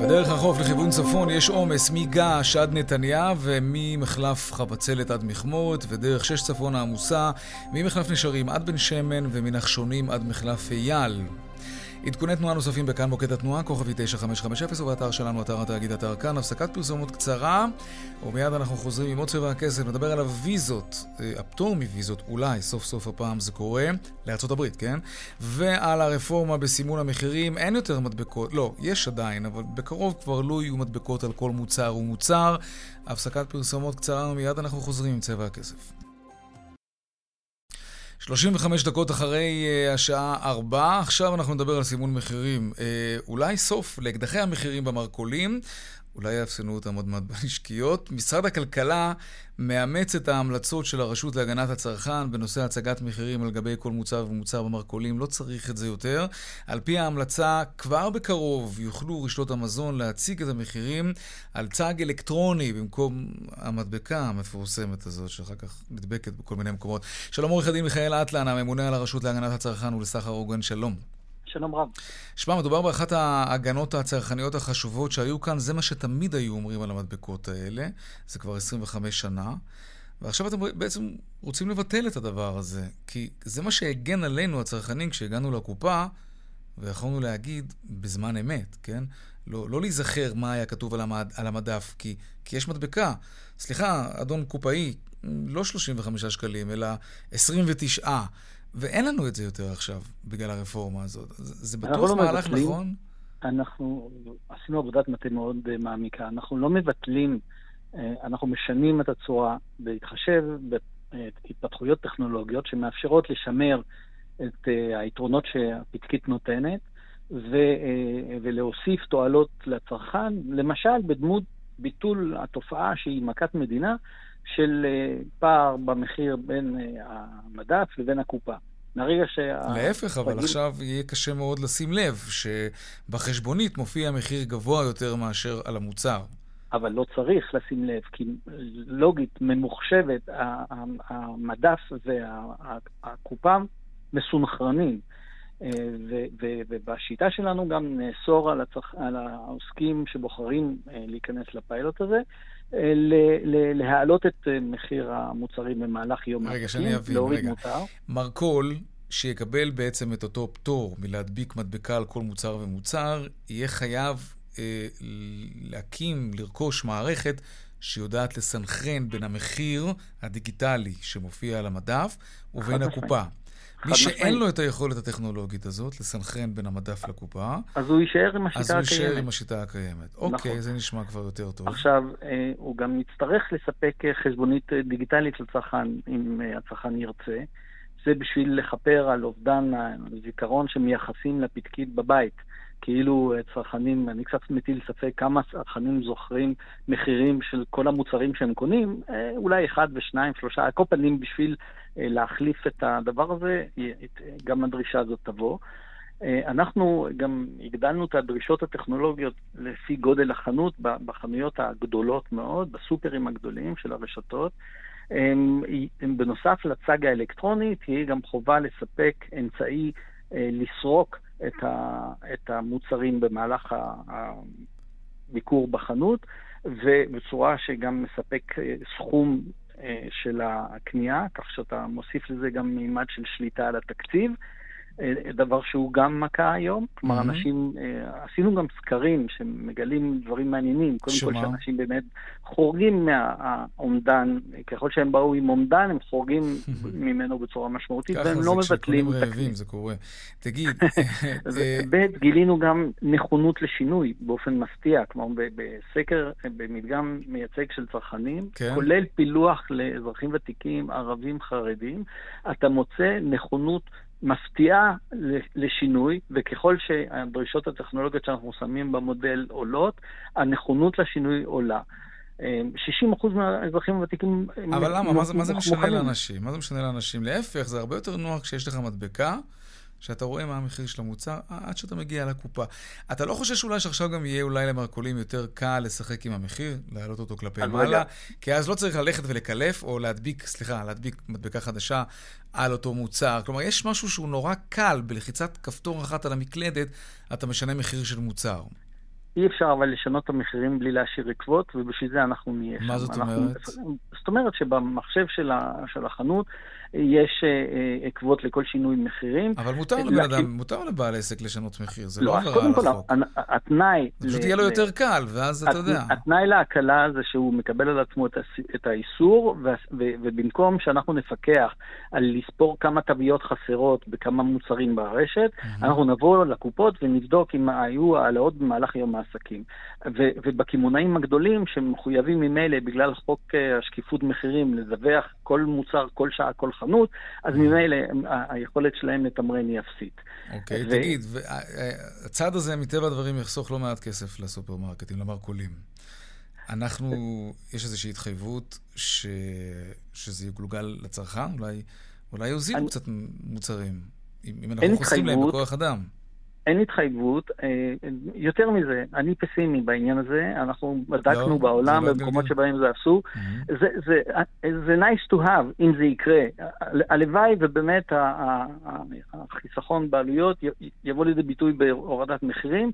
A: בדרך החוף לכיוון צפון יש עומס מגעש עד נתניה וממחלף חבצלת עד מכמורת ודרך שש צפון העמוסה ממחלף נשרים עד בן שמן ומנחשונים עד מחלף אייל. עדכוני תנועה נוספים בכאן מוקד התנועה, כוכבי 9550 ובאתר שלנו, אתר התאגיד, אתר כאן, הפסקת פרסומות קצרה ומיד אנחנו חוזרים עם עוד צבע הכסף, נדבר על הוויזות, אה, הפטור מוויזות, אולי סוף סוף הפעם זה קורה, הברית, כן? ועל הרפורמה בסימון המחירים, אין יותר מדבקות, לא, יש עדיין, אבל בקרוב כבר לא יהיו מדבקות על כל מוצר ומוצר. הפסקת פרסומות קצרה ומיד אנחנו חוזרים עם צבע הכסף. 35 דקות אחרי uh, השעה 4, עכשיו אנחנו נדבר על סימון מחירים. Uh, אולי סוף לאקדחי המחירים במרכולים, אולי יאפסנו אותם עוד מעט בנשקיות. משרד הכלכלה מאמץ את ההמלצות של הרשות להגנת הצרכן בנושא הצגת מחירים על גבי כל מוצר ומוצר במרכולים. לא צריך את זה יותר. על פי ההמלצה, כבר בקרוב יוכלו רשתות המזון להציג את המחירים על צג אלקטרוני במקום המדבקה המפורסמת הזאת, שאחר כך נדבקת בכל מיני מקומות. שלום עורך הדין מיכאל אטלן, הממונה על הרשות להגנת הצרכן ולסחר הוגן, שלום.
I: שלום רב.
A: שמע, מדובר באחת ההגנות הצרכניות החשובות שהיו כאן, זה מה שתמיד היו אומרים על המדבקות האלה, זה כבר 25 שנה. ועכשיו אתם בעצם רוצים לבטל את הדבר הזה, כי זה מה שהגן עלינו, הצרכנים, כשהגענו לקופה, ויכולנו להגיד בזמן אמת, כן? לא, לא להיזכר מה היה כתוב על, המד, על המדף, כי, כי יש מדבקה. סליחה, אדון קופאי, לא 35 שקלים, אלא 29. ואין לנו את זה יותר עכשיו, בגלל הרפורמה הזאת. זה בטוח לא מהלך מבטלים, נכון?
I: אנחנו עשינו עבודת מטה מאוד אה, מעמיקה. אנחנו לא מבטלים, אה, אנחנו משנים את הצורה בהתחשב בהתפתחויות טכנולוגיות שמאפשרות לשמר את אה, היתרונות שהפתקית נותנת ולהוסיף תועלות לצרכן, למשל בדמות ביטול התופעה שהיא מכת מדינה, של אה, פער במחיר בין אה, המדף לבין הקופה.
A: מהרגע שה... להפך, אבל עכשיו יהיה קשה מאוד לשים לב שבחשבונית מופיע מחיר גבוה יותר מאשר על המוצר.
I: אבל לא צריך לשים לב, כי לוגית, ממוחשבת, המדף והקופה מסונכרנים. אה, ובשיטה שלנו גם נאסור על, הצרכ... על העוסקים שבוחרים להיכנס לפיילוט הזה, להעלות את אה, מחיר המוצרים במהלך יום
A: רגע, שאני אבין, רגע. מותר. מרכול, שיקבל בעצם את אותו פטור מלהדביק מדבקה על כל מוצר ומוצר, יהיה חייב אה, להקים, לרכוש מערכת שיודעת לסנכרן בין המחיר הדיגיטלי שמופיע על המדף ובין הקופה. מי שאין לו את היכולת הטכנולוגית הזאת, לסנכרן בין המדף לקופה,
I: אז הוא יישאר עם השיטה הקיימת.
A: אז הוא יישאר עם השיטה הקיימת. נכון. אוקיי, זה נשמע כבר יותר טוב.
I: עכשיו, אה, הוא גם יצטרך לספק אה, חשבונית אה, דיגיטלית לצרכן, אם הצרכן ירצה. זה בשביל לכפר על אובדן הזיכרון שמייחסים לפתקית בבית. כאילו אה, צרכנים, אני קצת מטיל ספק כמה צרכנים זוכרים מחירים של כל המוצרים שהם קונים, אה, אולי אחד ושניים, שלושה, על כל פנים בשביל אה, להחליף את הדבר הזה, גם הדרישה הזאת תבוא. אנחנו גם הגדלנו את הדרישות הטכנולוגיות לפי גודל החנות בחנויות הגדולות מאוד, בסופרים הגדולים של הרשתות. בנוסף לצג האלקטרוני, תהיה גם חובה לספק אמצעי לסרוק את, ה, את המוצרים במהלך הביקור בחנות, ובצורה שגם מספק אה, סכום אה, של הקנייה, כך שאתה מוסיף לזה גם מימד של שליטה על התקציב. אה, דבר שהוא גם מכה היום. כלומר, mm-hmm. אנשים, אה, עשינו גם סקרים שמגלים דברים מעניינים. קודם כל, שאנשים באמת חורגים מהאומדן, ככל שהם באו עם אומדן, הם חורגים ממנו בצורה משמעותית, והם לא מבטלים
A: זה רעבים, זה קורה. תגיד...
I: אה, ב', גילינו גם נכונות לשינוי באופן מפתיע. כלומר, בסקר, במדגם מייצג של צרכנים, כן. כולל פילוח לאזרחים ותיקים, ערבים, חרדים, אתה מוצא נכונות מפתיעה לשינוי, וככל שהדרישות הטכנולוגיות שאנחנו שמים במודל עולות, הנכונות לשינוי עולה. 60% מהאזרחים הוותיקים...
A: אבל למה? מה זה, מה זה משנה לאנשים? מה זה משנה לאנשים? להפך, זה הרבה יותר נוח כשיש לך מדבקה. שאתה רואה מה המחיר של המוצר עד שאתה מגיע לקופה. אתה לא חושש אולי שעכשיו גם יהיה אולי למרכולים יותר קל לשחק עם המחיר, להעלות אותו כלפי מעלה? כי אז לא צריך ללכת ולקלף או להדביק, סליחה, להדביק מדבקה חדשה על אותו מוצר. כלומר, יש משהו שהוא נורא קל, בלחיצת כפתור אחת על המקלדת, אתה משנה מחיר של מוצר.
I: אי אפשר אבל לשנות את המחירים בלי להשאיר עקבות, ובשביל זה אנחנו נהיה
A: שם. מה זאת אומרת?
I: זאת אומרת שבמחשב של, של החנות יש אה, עקבות לכל שינוי מחירים.
A: אבל מותר לבן אדם, מותר לבעל עסק לשנות מחיר, זה לא עבירה
I: על החוק. התנאי...
A: פשוט יהיה לו יותר קל, ואז אתה יודע.
I: התנאי להקלה זה שהוא מקבל על עצמו את האיסור, ובמקום שאנחנו נפקח על לספור כמה תוויות חסרות בכמה מוצרים ברשת, אנחנו נבוא לקופות ונבדוק אם היו העלאות במהלך יום העסקים. ובקמעונאים הגדולים, שמחויבים ממילא בגלל חוק אה, השקיפות מחירים, לדווח כל מוצר, כל שעה, כל חנות, אז ממילא היכולת שלהם לתמרן היא אפסית.
A: אוקיי, ו... תגיד, הצעד הזה מטבע הדברים יחסוך לא מעט כסף לסופרמרקטים, למרכולים. אנחנו, יש איזושהי התחייבות ש... שזה יגולגל לצרכן? אולי, אולי יוזילו אני... קצת מוצרים, אם אנחנו חוסכים להם בכוח אדם.
I: אין התחייבות. אה, יותר מזה, אני פסימי בעניין הזה. אנחנו בדקנו לא, בעולם, לא במקומות שבהם זה אסור. Mm-hmm. זה, זה, זה nice to have, אם זה יקרה. הלוואי ובאמת החיסכון בעלויות יבוא לידי ביטוי בהורדת מחירים.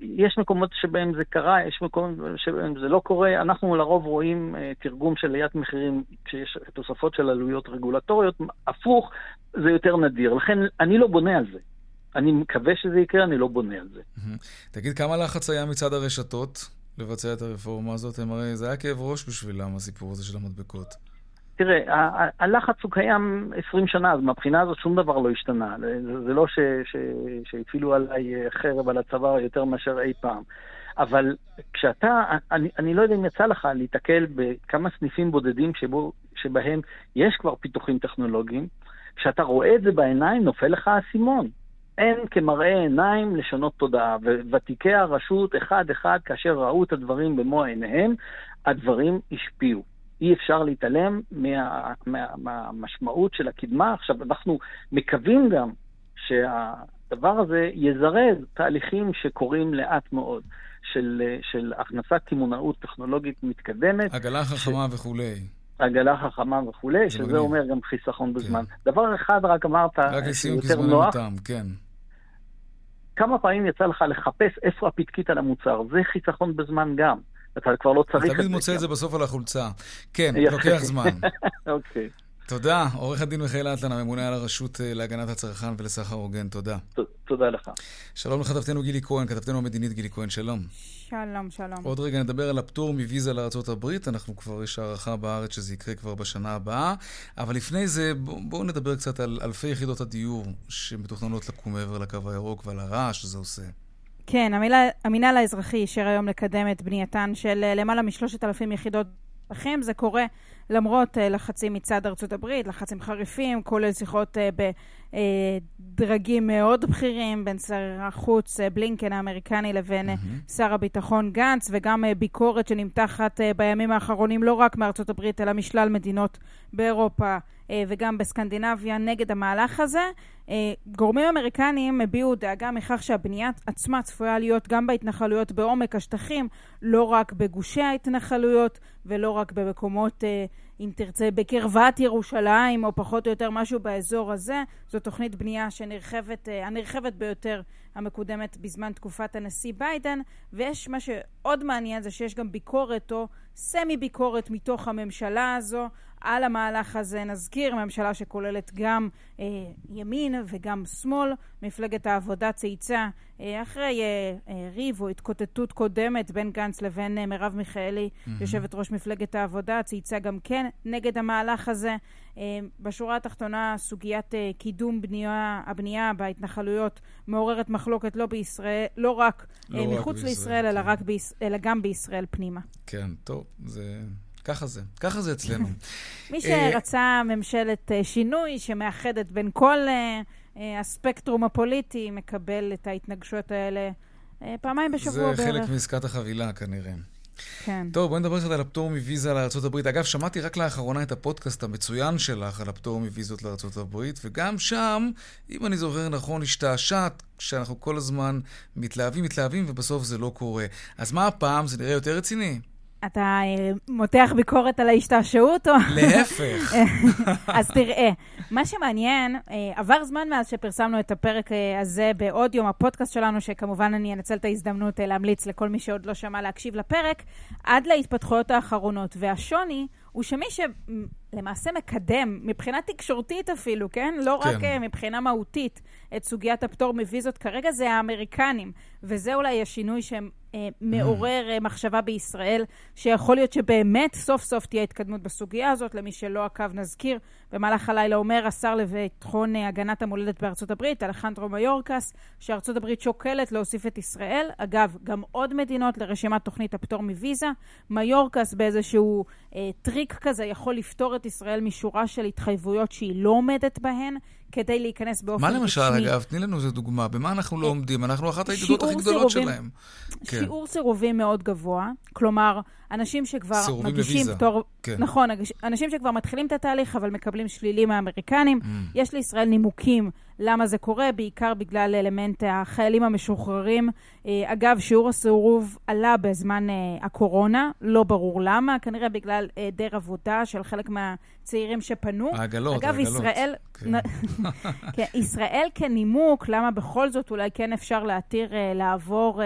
I: יש מקומות שבהם זה קרה, יש מקומות שבהם זה לא קורה. אנחנו לרוב רואים אה, תרגום של עליית מחירים כשיש תוספות של עלויות רגולטוריות. הפוך, זה יותר נדיר. לכן אני לא בונה על זה. אני מקווה שזה יקרה, אני לא בונה על זה.
A: תגיד, כמה לחץ היה מצד הרשתות לבצע את הרפורמה הזאת? הם הרי, זה היה כאב ראש בשבילם, הסיפור הזה של המדבקות.
I: תראה, הלחץ הוא קיים 20 שנה, אז מהבחינה הזאת שום דבר לא השתנה. זה לא שהפעילו עליי חרב על הצבא יותר מאשר אי פעם. אבל כשאתה, אני, אני לא יודע אם יצא לך להיתקל בכמה סניפים בודדים שבו, שבהם יש כבר פיתוחים טכנולוגיים, כשאתה רואה את זה בעיניים נופל לך האסימון. אין כמראה עיניים לשנות תודעה, וותיקי הרשות אחד-אחד, כאשר ראו את הדברים במו עיניהם, הדברים השפיעו. אי אפשר להתעלם מה, מה, מהמשמעות של הקדמה. עכשיו, אנחנו מקווים גם שהדבר הזה יזרז תהליכים שקורים לאט מאוד, של, של הכנסת תימונאות טכנולוגית מתקדמת.
A: עגלה חכמה ש... וכולי.
I: עגלה חכמה וכולי, שזה מגניב. אומר גם חיסכון בזמן. כן. דבר אחד רק אמרת,
A: רק לסיום כי זמננו תם, כן.
I: כמה פעמים יצא לך לחפש איפה הפתקית על המוצר? זה חיסכון בזמן גם. אתה כבר לא צריך את
A: זה. תמיד מוצא את זה בסוף על החולצה. כן, לוקח זמן.
I: אוקיי.
A: תודה. עורך הדין מיכאל אטלן, הממונה על הרשות אה, להגנת הצרכן ולסחר הוגן, תודה.
I: תודה לך.
A: שלום לכתבתנו גילי כהן, כתבתנו המדינית גילי כהן, שלום.
J: שלום, שלום.
A: עוד רגע נדבר על הפטור מוויזה לארה"ב, אנחנו כבר, יש הערכה בארץ שזה יקרה כבר בשנה הבאה, אבל לפני זה בואו בוא נדבר קצת על אלפי יחידות הדיור שמתוכננות לקום מעבר לקו הירוק ועל הרעש שזה עושה.
J: כן, המינהל האזרחי אישר היום לקדם את בנייתן של אה, למעלה משלושת אלפים יחידות לכם. זה קורה למרות אה, לחצים מצד ארצות הברית, לחצים חריפים, כולל שיחות אה, בדרגים מאוד בכירים בין שר החוץ אה, בלינקן האמריקני לבין mm-hmm. שר הביטחון גנץ, וגם ביקורת שנמתחת בימים האחרונים לא רק מארצות הברית, אלא משלל מדינות באירופה. וגם בסקנדינביה נגד המהלך הזה. גורמים אמריקניים הביעו דאגה מכך שהבנייה עצמה צפויה להיות גם בהתנחלויות בעומק השטחים, לא רק בגושי ההתנחלויות ולא רק במקומות אם תרצה, בקרבת ירושלים, או פחות או יותר משהו באזור הזה. זו תוכנית בנייה שנרחבת, אה, הנרחבת ביותר המקודמת בזמן תקופת הנשיא ביידן, ויש מה שעוד מעניין זה שיש גם ביקורת או סמי ביקורת מתוך הממשלה הזו על המהלך הזה. נזכיר, ממשלה שכוללת גם אה, ימין וגם שמאל. מפלגת העבודה צייצה אה, אחרי אה, אה, ריב או התקוטטות קודמת בין גנץ לבין אה, מרב מיכאלי, mm-hmm. יושבת ראש מפלגת העבודה, צייצה גם כן נגד המהלך הזה. אה, בשורה התחתונה, סוגיית אה, קידום בנייה, הבנייה בהתנחלויות מעוררת מחלוקת לא בישראל, לא רק לא אה, מחוץ רק לישראל, כן. אלא, רק ביש, אלא גם בישראל פנימה.
A: כן, טוב, זה... ככה זה, ככה זה אצלנו.
J: מי אה, שרצה ממשלת אה, שינוי שמאחדת בין כל אה, הספקטרום הפוליטי, מקבל את ההתנגשויות האלה פעמיים בשבוע בערך.
A: זה חלק מעסקת החבילה כנראה.
J: כן.
A: טוב, בואי נדבר קצת על הפטור מוויזה לארה"ב. אגב, שמעתי רק לאחרונה את הפודקאסט המצוין שלך על הפטור מוויזות לארה"ב, וגם שם, אם אני זוכר נכון, השתעשעת שאנחנו כל הזמן מתלהבים, מתלהבים, ובסוף זה לא קורה. אז מה הפעם? זה נראה יותר רציני?
J: אתה אה, מותח ביקורת על ההשתעשעות? או...
A: להפך.
J: אז תראה, מה שמעניין, אה, עבר זמן מאז שפרסמנו את הפרק אה, הזה באודיו, הפודקאסט שלנו, שכמובן אני אנצל את ההזדמנות להמליץ לכל מי שעוד לא שמע להקשיב לפרק, עד להתפתחויות האחרונות. והשוני הוא שמי שלמעשה מקדם, מבחינה תקשורתית אפילו, כן? לא כן. רק מבחינה מהותית, את סוגיית הפטור מוויזות כרגע, זה האמריקנים. וזה אולי השינוי שהם אה, מעורר אה, מחשבה בישראל, שיכול להיות שבאמת סוף סוף תהיה התקדמות בסוגיה הזאת. למי שלא עקב, נזכיר, במהלך הלילה אומר השר לביטחון אה, הגנת המולדת בארצות הברית, אלחנדרו מיורקס, שארצות הברית שוקלת להוסיף את ישראל. אגב, גם עוד מדינות לרשימת תוכנית הפטור מוויזה. מיורקס באיזשהו אה, טריק כזה יכול לפטור את ישראל משורה של התחייבויות שהיא לא עומדת בהן. כדי להיכנס באופן רשמי.
A: מה למשל, אגב, תני לנו איזה דוגמה, במה אנחנו לא עומדים? אנחנו אחת הידידות הכי גדולות שלהם.
J: כן. שיעור סירובים מאוד גבוה, כלומר, אנשים שכבר מגישים פטור... כן. נכון, אנשים שכבר מתחילים את התהליך, אבל מקבלים שלילי מהאמריקנים. Mm. יש לישראל נימוקים למה זה קורה, בעיקר בגלל אלמנט החיילים המשוחררים. אה, אגב, שיעור הסירוב עלה בזמן אה, הקורונה, לא ברור למה, כנראה בגלל היעדר עבודה של חלק מהצעירים שפנו.
A: העגלות,
J: אגב,
A: העגלות.
J: ישראל, כן. כן, ישראל כנימוק, למה בכל זאת אולי כן אפשר להתיר אה, לעבור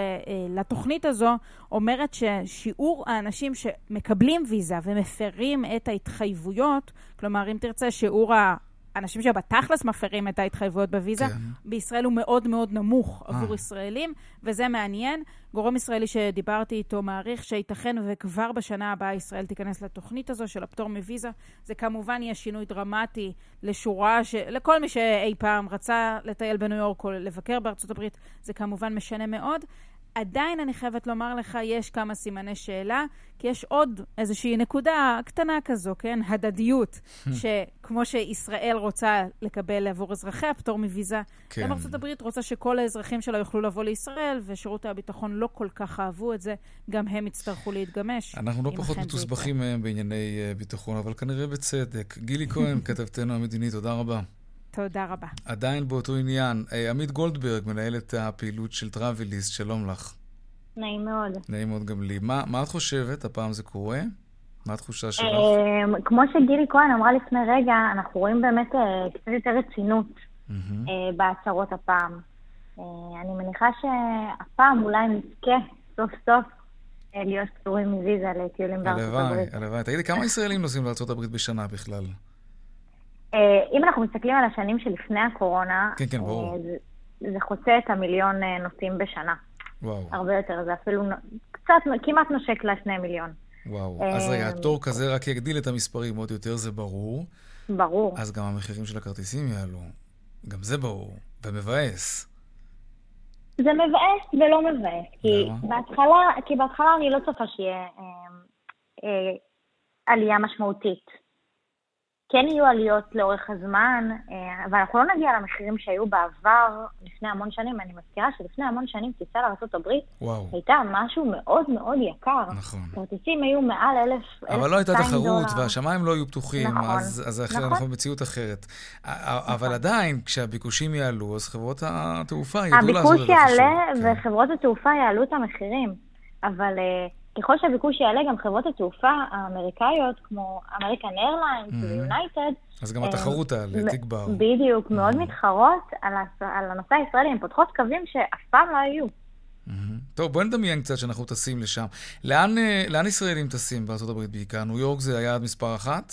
J: לתוכנית הזו, אומרת ששיעור האנשים שמקבלים ויזה ומפרים את ההתחייבויות, כלומר, אם תרצה, שיעור ה... אנשים שבתכלס מפרים את ההתחייבויות בוויזה, כן. בישראל הוא מאוד מאוד נמוך 아. אה. עבור ישראלים, וזה מעניין. גורם ישראלי שדיברתי איתו מעריך שייתכן וכבר בשנה הבאה ישראל תיכנס לתוכנית הזו של הפטור מוויזה. זה כמובן יהיה שינוי דרמטי לשורה, ש... לכל מי שאי פעם רצה לטייל בניו יורק או לבקר בארצות הברית, זה כמובן משנה מאוד. עדיין אני חייבת לומר לך, יש כמה סימני שאלה, כי יש עוד איזושהי נקודה קטנה כזו, כן? הדדיות, שכמו שישראל רוצה לקבל עבור אזרחיה פטור מוויזה, כן. גם הברית רוצה שכל האזרחים שלה יוכלו לבוא לישראל, ושירות הביטחון לא כל כך אהבו את זה, גם הם יצטרכו להתגמש.
A: אנחנו לא פחות מתוסבכים מהם בענייני אה, ביטחון, אבל כנראה בצדק. גילי כהן, כתבתנו המדינית, תודה רבה.
J: תודה רבה.
A: עדיין באותו עניין, אה, עמית גולדברג, מנהלת הפעילות של טראבליסט, שלום לך.
K: נעים מאוד.
A: נעים מאוד גם לי. מה, מה את חושבת? הפעם זה קורה? מה התחושה שלך?
K: אמ, כמו שגילי כהן אמרה לפני רגע, אנחנו רואים באמת אה, קצת יותר רצינות אה, בהצהרות הפעם. אני מניחה שהפעם אולי נזכה סוף סוף להיות פטורים מוויזה לטיולים בארצות הברית.
A: הלוואי, הלוואי. תגידי, כמה ישראלים נוסעים לארצות הברית בשנה בכלל?
K: אה, אם אנחנו מסתכלים על השנים שלפני הקורונה,
A: כן, כן, ברור.
K: זה, זה חוצה את המיליון אה, נוסעים בשנה.
A: וואו.
K: הרבה יותר, זה אפילו קצת, כמעט נושק לשני מיליון.
A: וואו, אז רגע, התור כזה רק יגדיל את המספרים עוד יותר, זה ברור.
K: ברור.
A: אז גם המחירים של הכרטיסים יעלו. גם זה ברור, ומבאס.
K: זה מבאס ולא מבאס, כי בהתחלה, כי בהתחלה אני לא צופה שיהיה אה, אה, עלייה משמעותית. כן יהיו עליות לאורך הזמן, אה, אבל אנחנו לא נגיע למחירים שהיו בעבר לפני המון שנים. אני מזכירה שלפני המון שנים טיסה לארה"ב הייתה משהו מאוד מאוד יקר.
A: נכון.
K: כרטיסים היו מעל אלף,
A: אלף אבל לא הייתה תחרות והשמיים לא היו פתוחים, נכון, אז, אז אחרי, נכון. אנחנו במציאות אחרת. נכון. אבל עדיין, כשהביקושים יעלו, אז חברות התעופה ידעו לעזור
K: לזה. הביקוש יעלה כן. וחברות התעופה יעלו את המחירים. אבל... Uh, ככל שהביקוש יעלה, גם חברות התעופה האמריקאיות, כמו אמריקן איירליינס ויונייטד,
A: אז גם התחרות תעלה, תגבר.
K: בדיוק, מאוד מתחרות על הנושא הישראלי, הן פותחות קווים שאף פעם לא היו.
A: טוב, בואי נדמיין קצת שאנחנו טסים לשם. לאן, אה, לאן ישראלים טסים בארה"ב בעיקר? ניו יורק זה היעד מספר אחת?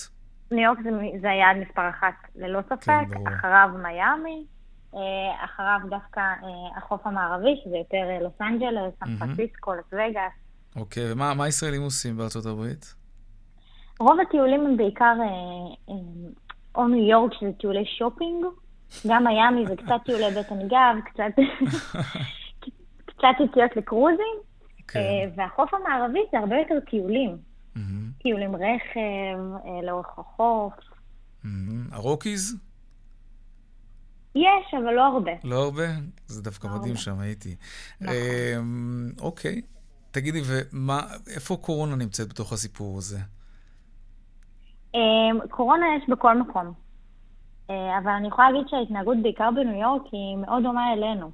K: ניו יורק זה, זה היעד מספר אחת, ללא ספק. כן, אחריו מיאמי, אה, אחריו דווקא אה, החוף המערבי, שזה יותר לוס אנג'לס, סן פרנסיסקו, לס וגאס.
A: אוקיי, ומה הישראלים עושים בארצות הברית?
K: רוב הטיולים הם בעיקר אה, אה, או ניו יורק, שזה טיולי שופינג, גם מיאמי זה קצת טיולי בטן גב, קצת, קצת יציאות לקרוזים, okay. אוקיי. אה, והחוף המערבי זה הרבה יותר טיולים. Mm-hmm. טיולים רכב, לאורך החוף.
A: Mm-hmm. הרוקיז?
K: יש, אבל לא הרבה.
A: לא הרבה? זה דווקא לא מדהים שם, הייתי. נכון. אוקיי. תגידי, ואיפה קורונה נמצאת בתוך הסיפור הזה?
K: אמ, קורונה יש בכל מקום. אה, אבל אני יכולה להגיד שההתנהגות בעיקר בניו יורק היא מאוד דומה אלינו.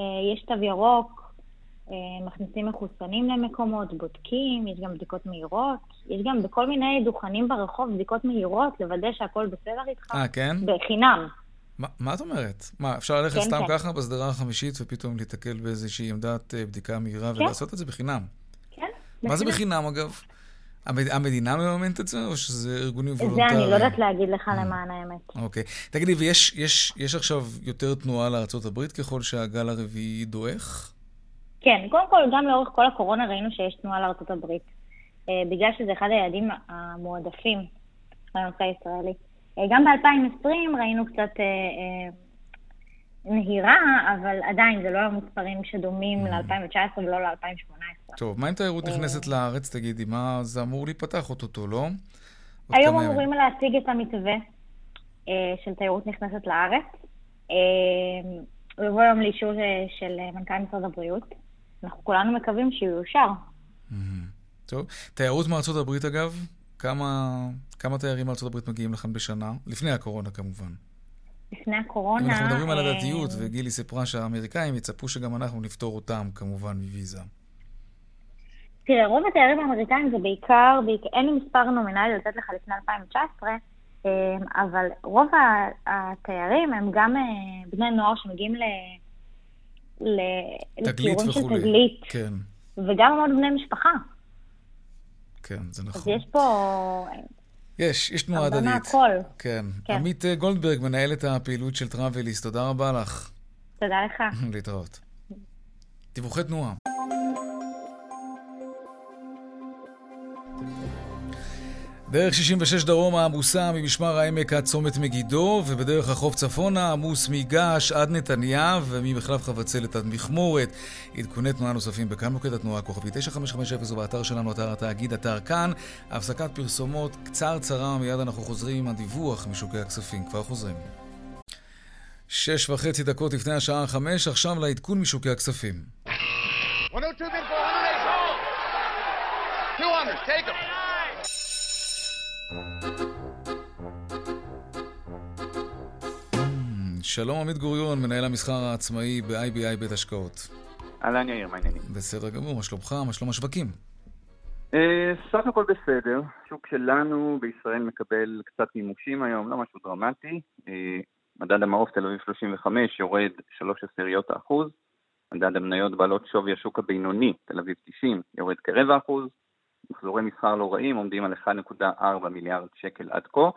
K: אה, יש תו ירוק, אה, מכניסים מחוסנים למקומות, בודקים, יש גם בדיקות מהירות, יש גם בכל מיני דוכנים ברחוב בדיקות מהירות, לוודא שהכל בסדר איתך.
A: אה, כן?
K: בחינם.
A: מה, מה את אומרת? מה, אפשר ללכת כן, סתם כן. ככה בסדרה החמישית ופתאום להתקל באיזושהי עמדת אה, בדיקה מהירה כן. ולעשות את זה בחינם?
K: כן.
A: מה זה בחינם, אגב? המד... המדינה מממנת את זה, או שזה ארגונים וולונטריים?
K: זה אני לא יודעת להגיד לך אה. למען האמת.
A: אוקיי. תגידי, ויש יש, יש עכשיו יותר תנועה לארה"ב ככל שהגל הרביעי דועך?
K: כן, קודם כל, גם לאורך כל הקורונה ראינו שיש תנועה לארה"ב. אה, בגלל שזה אחד היעדים המועדפים לנושא הישראלי. אה, גם ב-2020 ראינו קצת אה, אה, נהירה, אבל עדיין זה לא המספרים שדומים mm. ל-2019 ולא ל-2018.
A: טוב, מה אם תיירות נכנסת לארץ, תגידי? מה, זה אמור להיפתח אוטוטו, לא?
K: היום אמורים להציג את המתווה. של תיירות נכנסת לארץ. הוא יבוא היום לאישור של מנכ"ל משרד הבריאות. אנחנו כולנו מקווים שהוא יאושר.
A: טוב. תיירות מארצות הברית, אגב, כמה, כמה תיירים הברית מגיעים לכאן בשנה? לפני הקורונה, כמובן.
K: לפני הקורונה...
A: אם אנחנו מדברים על הדתיות, וגילי סיפרה שהאמריקאים יצפו שגם אנחנו נפתור אותם, כמובן, מוויזה.
K: תראה, רוב התיירים האמריקאים זה בעיקר, בעיקר אין לי מספר נומינלי לתת לך לפני 2019, אמ, אבל רוב התיירים הם גם אה, בני נוער שמגיעים ל...
A: תגלית
K: וכולי. של תגלית.
A: כן.
K: וגם המון בני משפחה.
A: כן, זה נכון.
K: אז יש פה...
A: יש, יש תנועה הדדית. כן. כן. עמית אה, גולדברג, מנהלת הפעילות של טראבליס, תודה רבה לך.
K: תודה לך.
A: להתראות. דיווחי תנועה. דרך 66 דרומה עמוסה ממשמר העמק עד צומת מגידו, ובדרך החוף צפונה עמוס מגעש עד נתניה, וממחלף חבצלת עד מכמורת. עדכוני תנועה נוספים בכאן מוקד התנועה כוכבי 9550 ובאתר שלנו, אתר התאגיד, אתר כאן. הפסקת פרסומות קצרצרה, מיד אנחנו חוזרים עם הדיווח משוקי הכספים. כבר חוזרים. שש וחצי דקות לפני השעה החמש, עכשיו לעדכון משוקי הכספים. 102 200, take them. שלום עמית גוריון, מנהל המסחר העצמאי ב-IBI בית השקעות.
L: אהלן יאיר, מה העניינים?
A: בסדר גמור, מה שלומך? מה שלום השווקים?
L: אה, סך הכל בסדר. השוק שלנו בישראל מקבל קצת מימושים היום, לא משהו דרמטי. אה, מדד המעוף תל אביב 35 יורד 3 עשיריות האחוז. מדד המניות בעלות שווי השוק הבינוני, תל אביב 90, יורד כרבע אחוז. מחזורי מסחר לא רעים עומדים על 1.4 מיליארד שקל עד כה.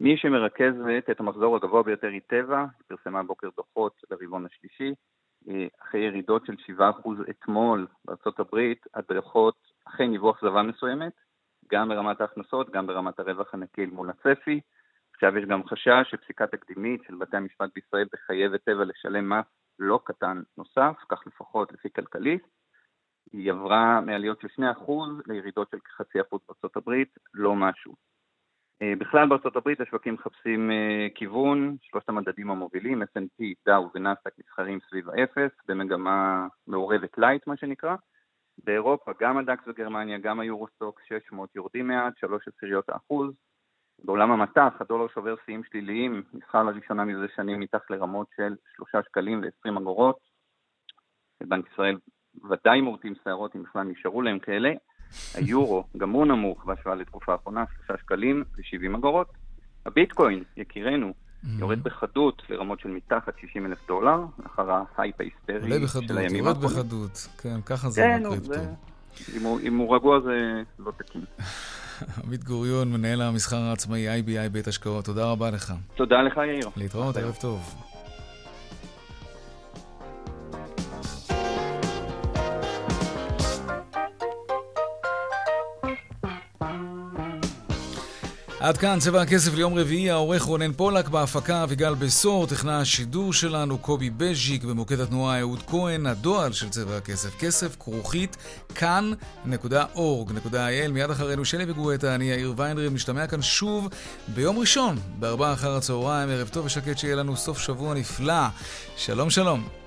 L: מי שמרכזת את המחזור הגבוה ביותר היא טבע, פרסמה בוקר דוחות לרבעון השלישי, אה, אחרי ירידות של 7% אתמול בארה"ב, הדוחות אכן היוו אכזבה מסוימת, גם ברמת ההכנסות, גם ברמת הרווח הנקי מול הצפי. עכשיו יש גם חשש שפסיקה תקדימית של בתי המשפט בישראל תחייב את טבע לשלם מס לא קטן נוסף, כך לפחות לפי כלכליסט. היא עברה מעליות של 2% לירידות של כחצי אחוז בארצות הברית, לא משהו. אה, בכלל בארצות הברית השווקים מחפשים אה, כיוון, שלושת המדדים המובילים, S&P, דאו ונסטק נסחרים סביב האפס, במגמה מעורבת light מה שנקרא. באירופה גם הדקס וגרמניה, גם היורוסטוק 600 יורדים מעט, 3 עשיריות האחוז. בעולם המטח הדולר שובר שיאים שליליים, נסחר לראשונה מזה שנים מתחת לרמות של 3 שקלים ו-20 אגורות. בנק ישראל ודאי מורטים שערות אם בכלל נשארו להם כאלה. היורו, גם הוא נמוך בהשוואה לתקופה האחרונה, 3 שקלים ו-70 אגורות. הביטקוין, יקירנו, יורד בחדות לרמות של מתחת 60 אלף דולר, אחר ההייפ ההיסטרי של הימים
A: האחרונים. יורד בחדות, כן, ככה זה כן, בקריפטו.
L: אם הוא רגוע זה לא תקין.
A: עמית גוריון, מנהל המסחר העצמאי IBI בית השקעות, תודה רבה לך.
L: תודה לך, יאיר.
A: להתראות, ערב טוב. עד כאן צבע הכסף ליום רביעי, העורך רונן פולק, בהפקה אביגל בסור, טכנה השידור שלנו קובי בז'יק, במוקד התנועה אהוד כהן, הדואל של צבע הכסף, כסף כרוכית כאן.org.il מיד אחרינו שלי וגואטה, אני יאיר ויינרם, נשתמע כאן שוב ביום ראשון, בארבעה אחר הצהריים, ערב טוב ושקט שיהיה לנו סוף שבוע נפלא. שלום שלום.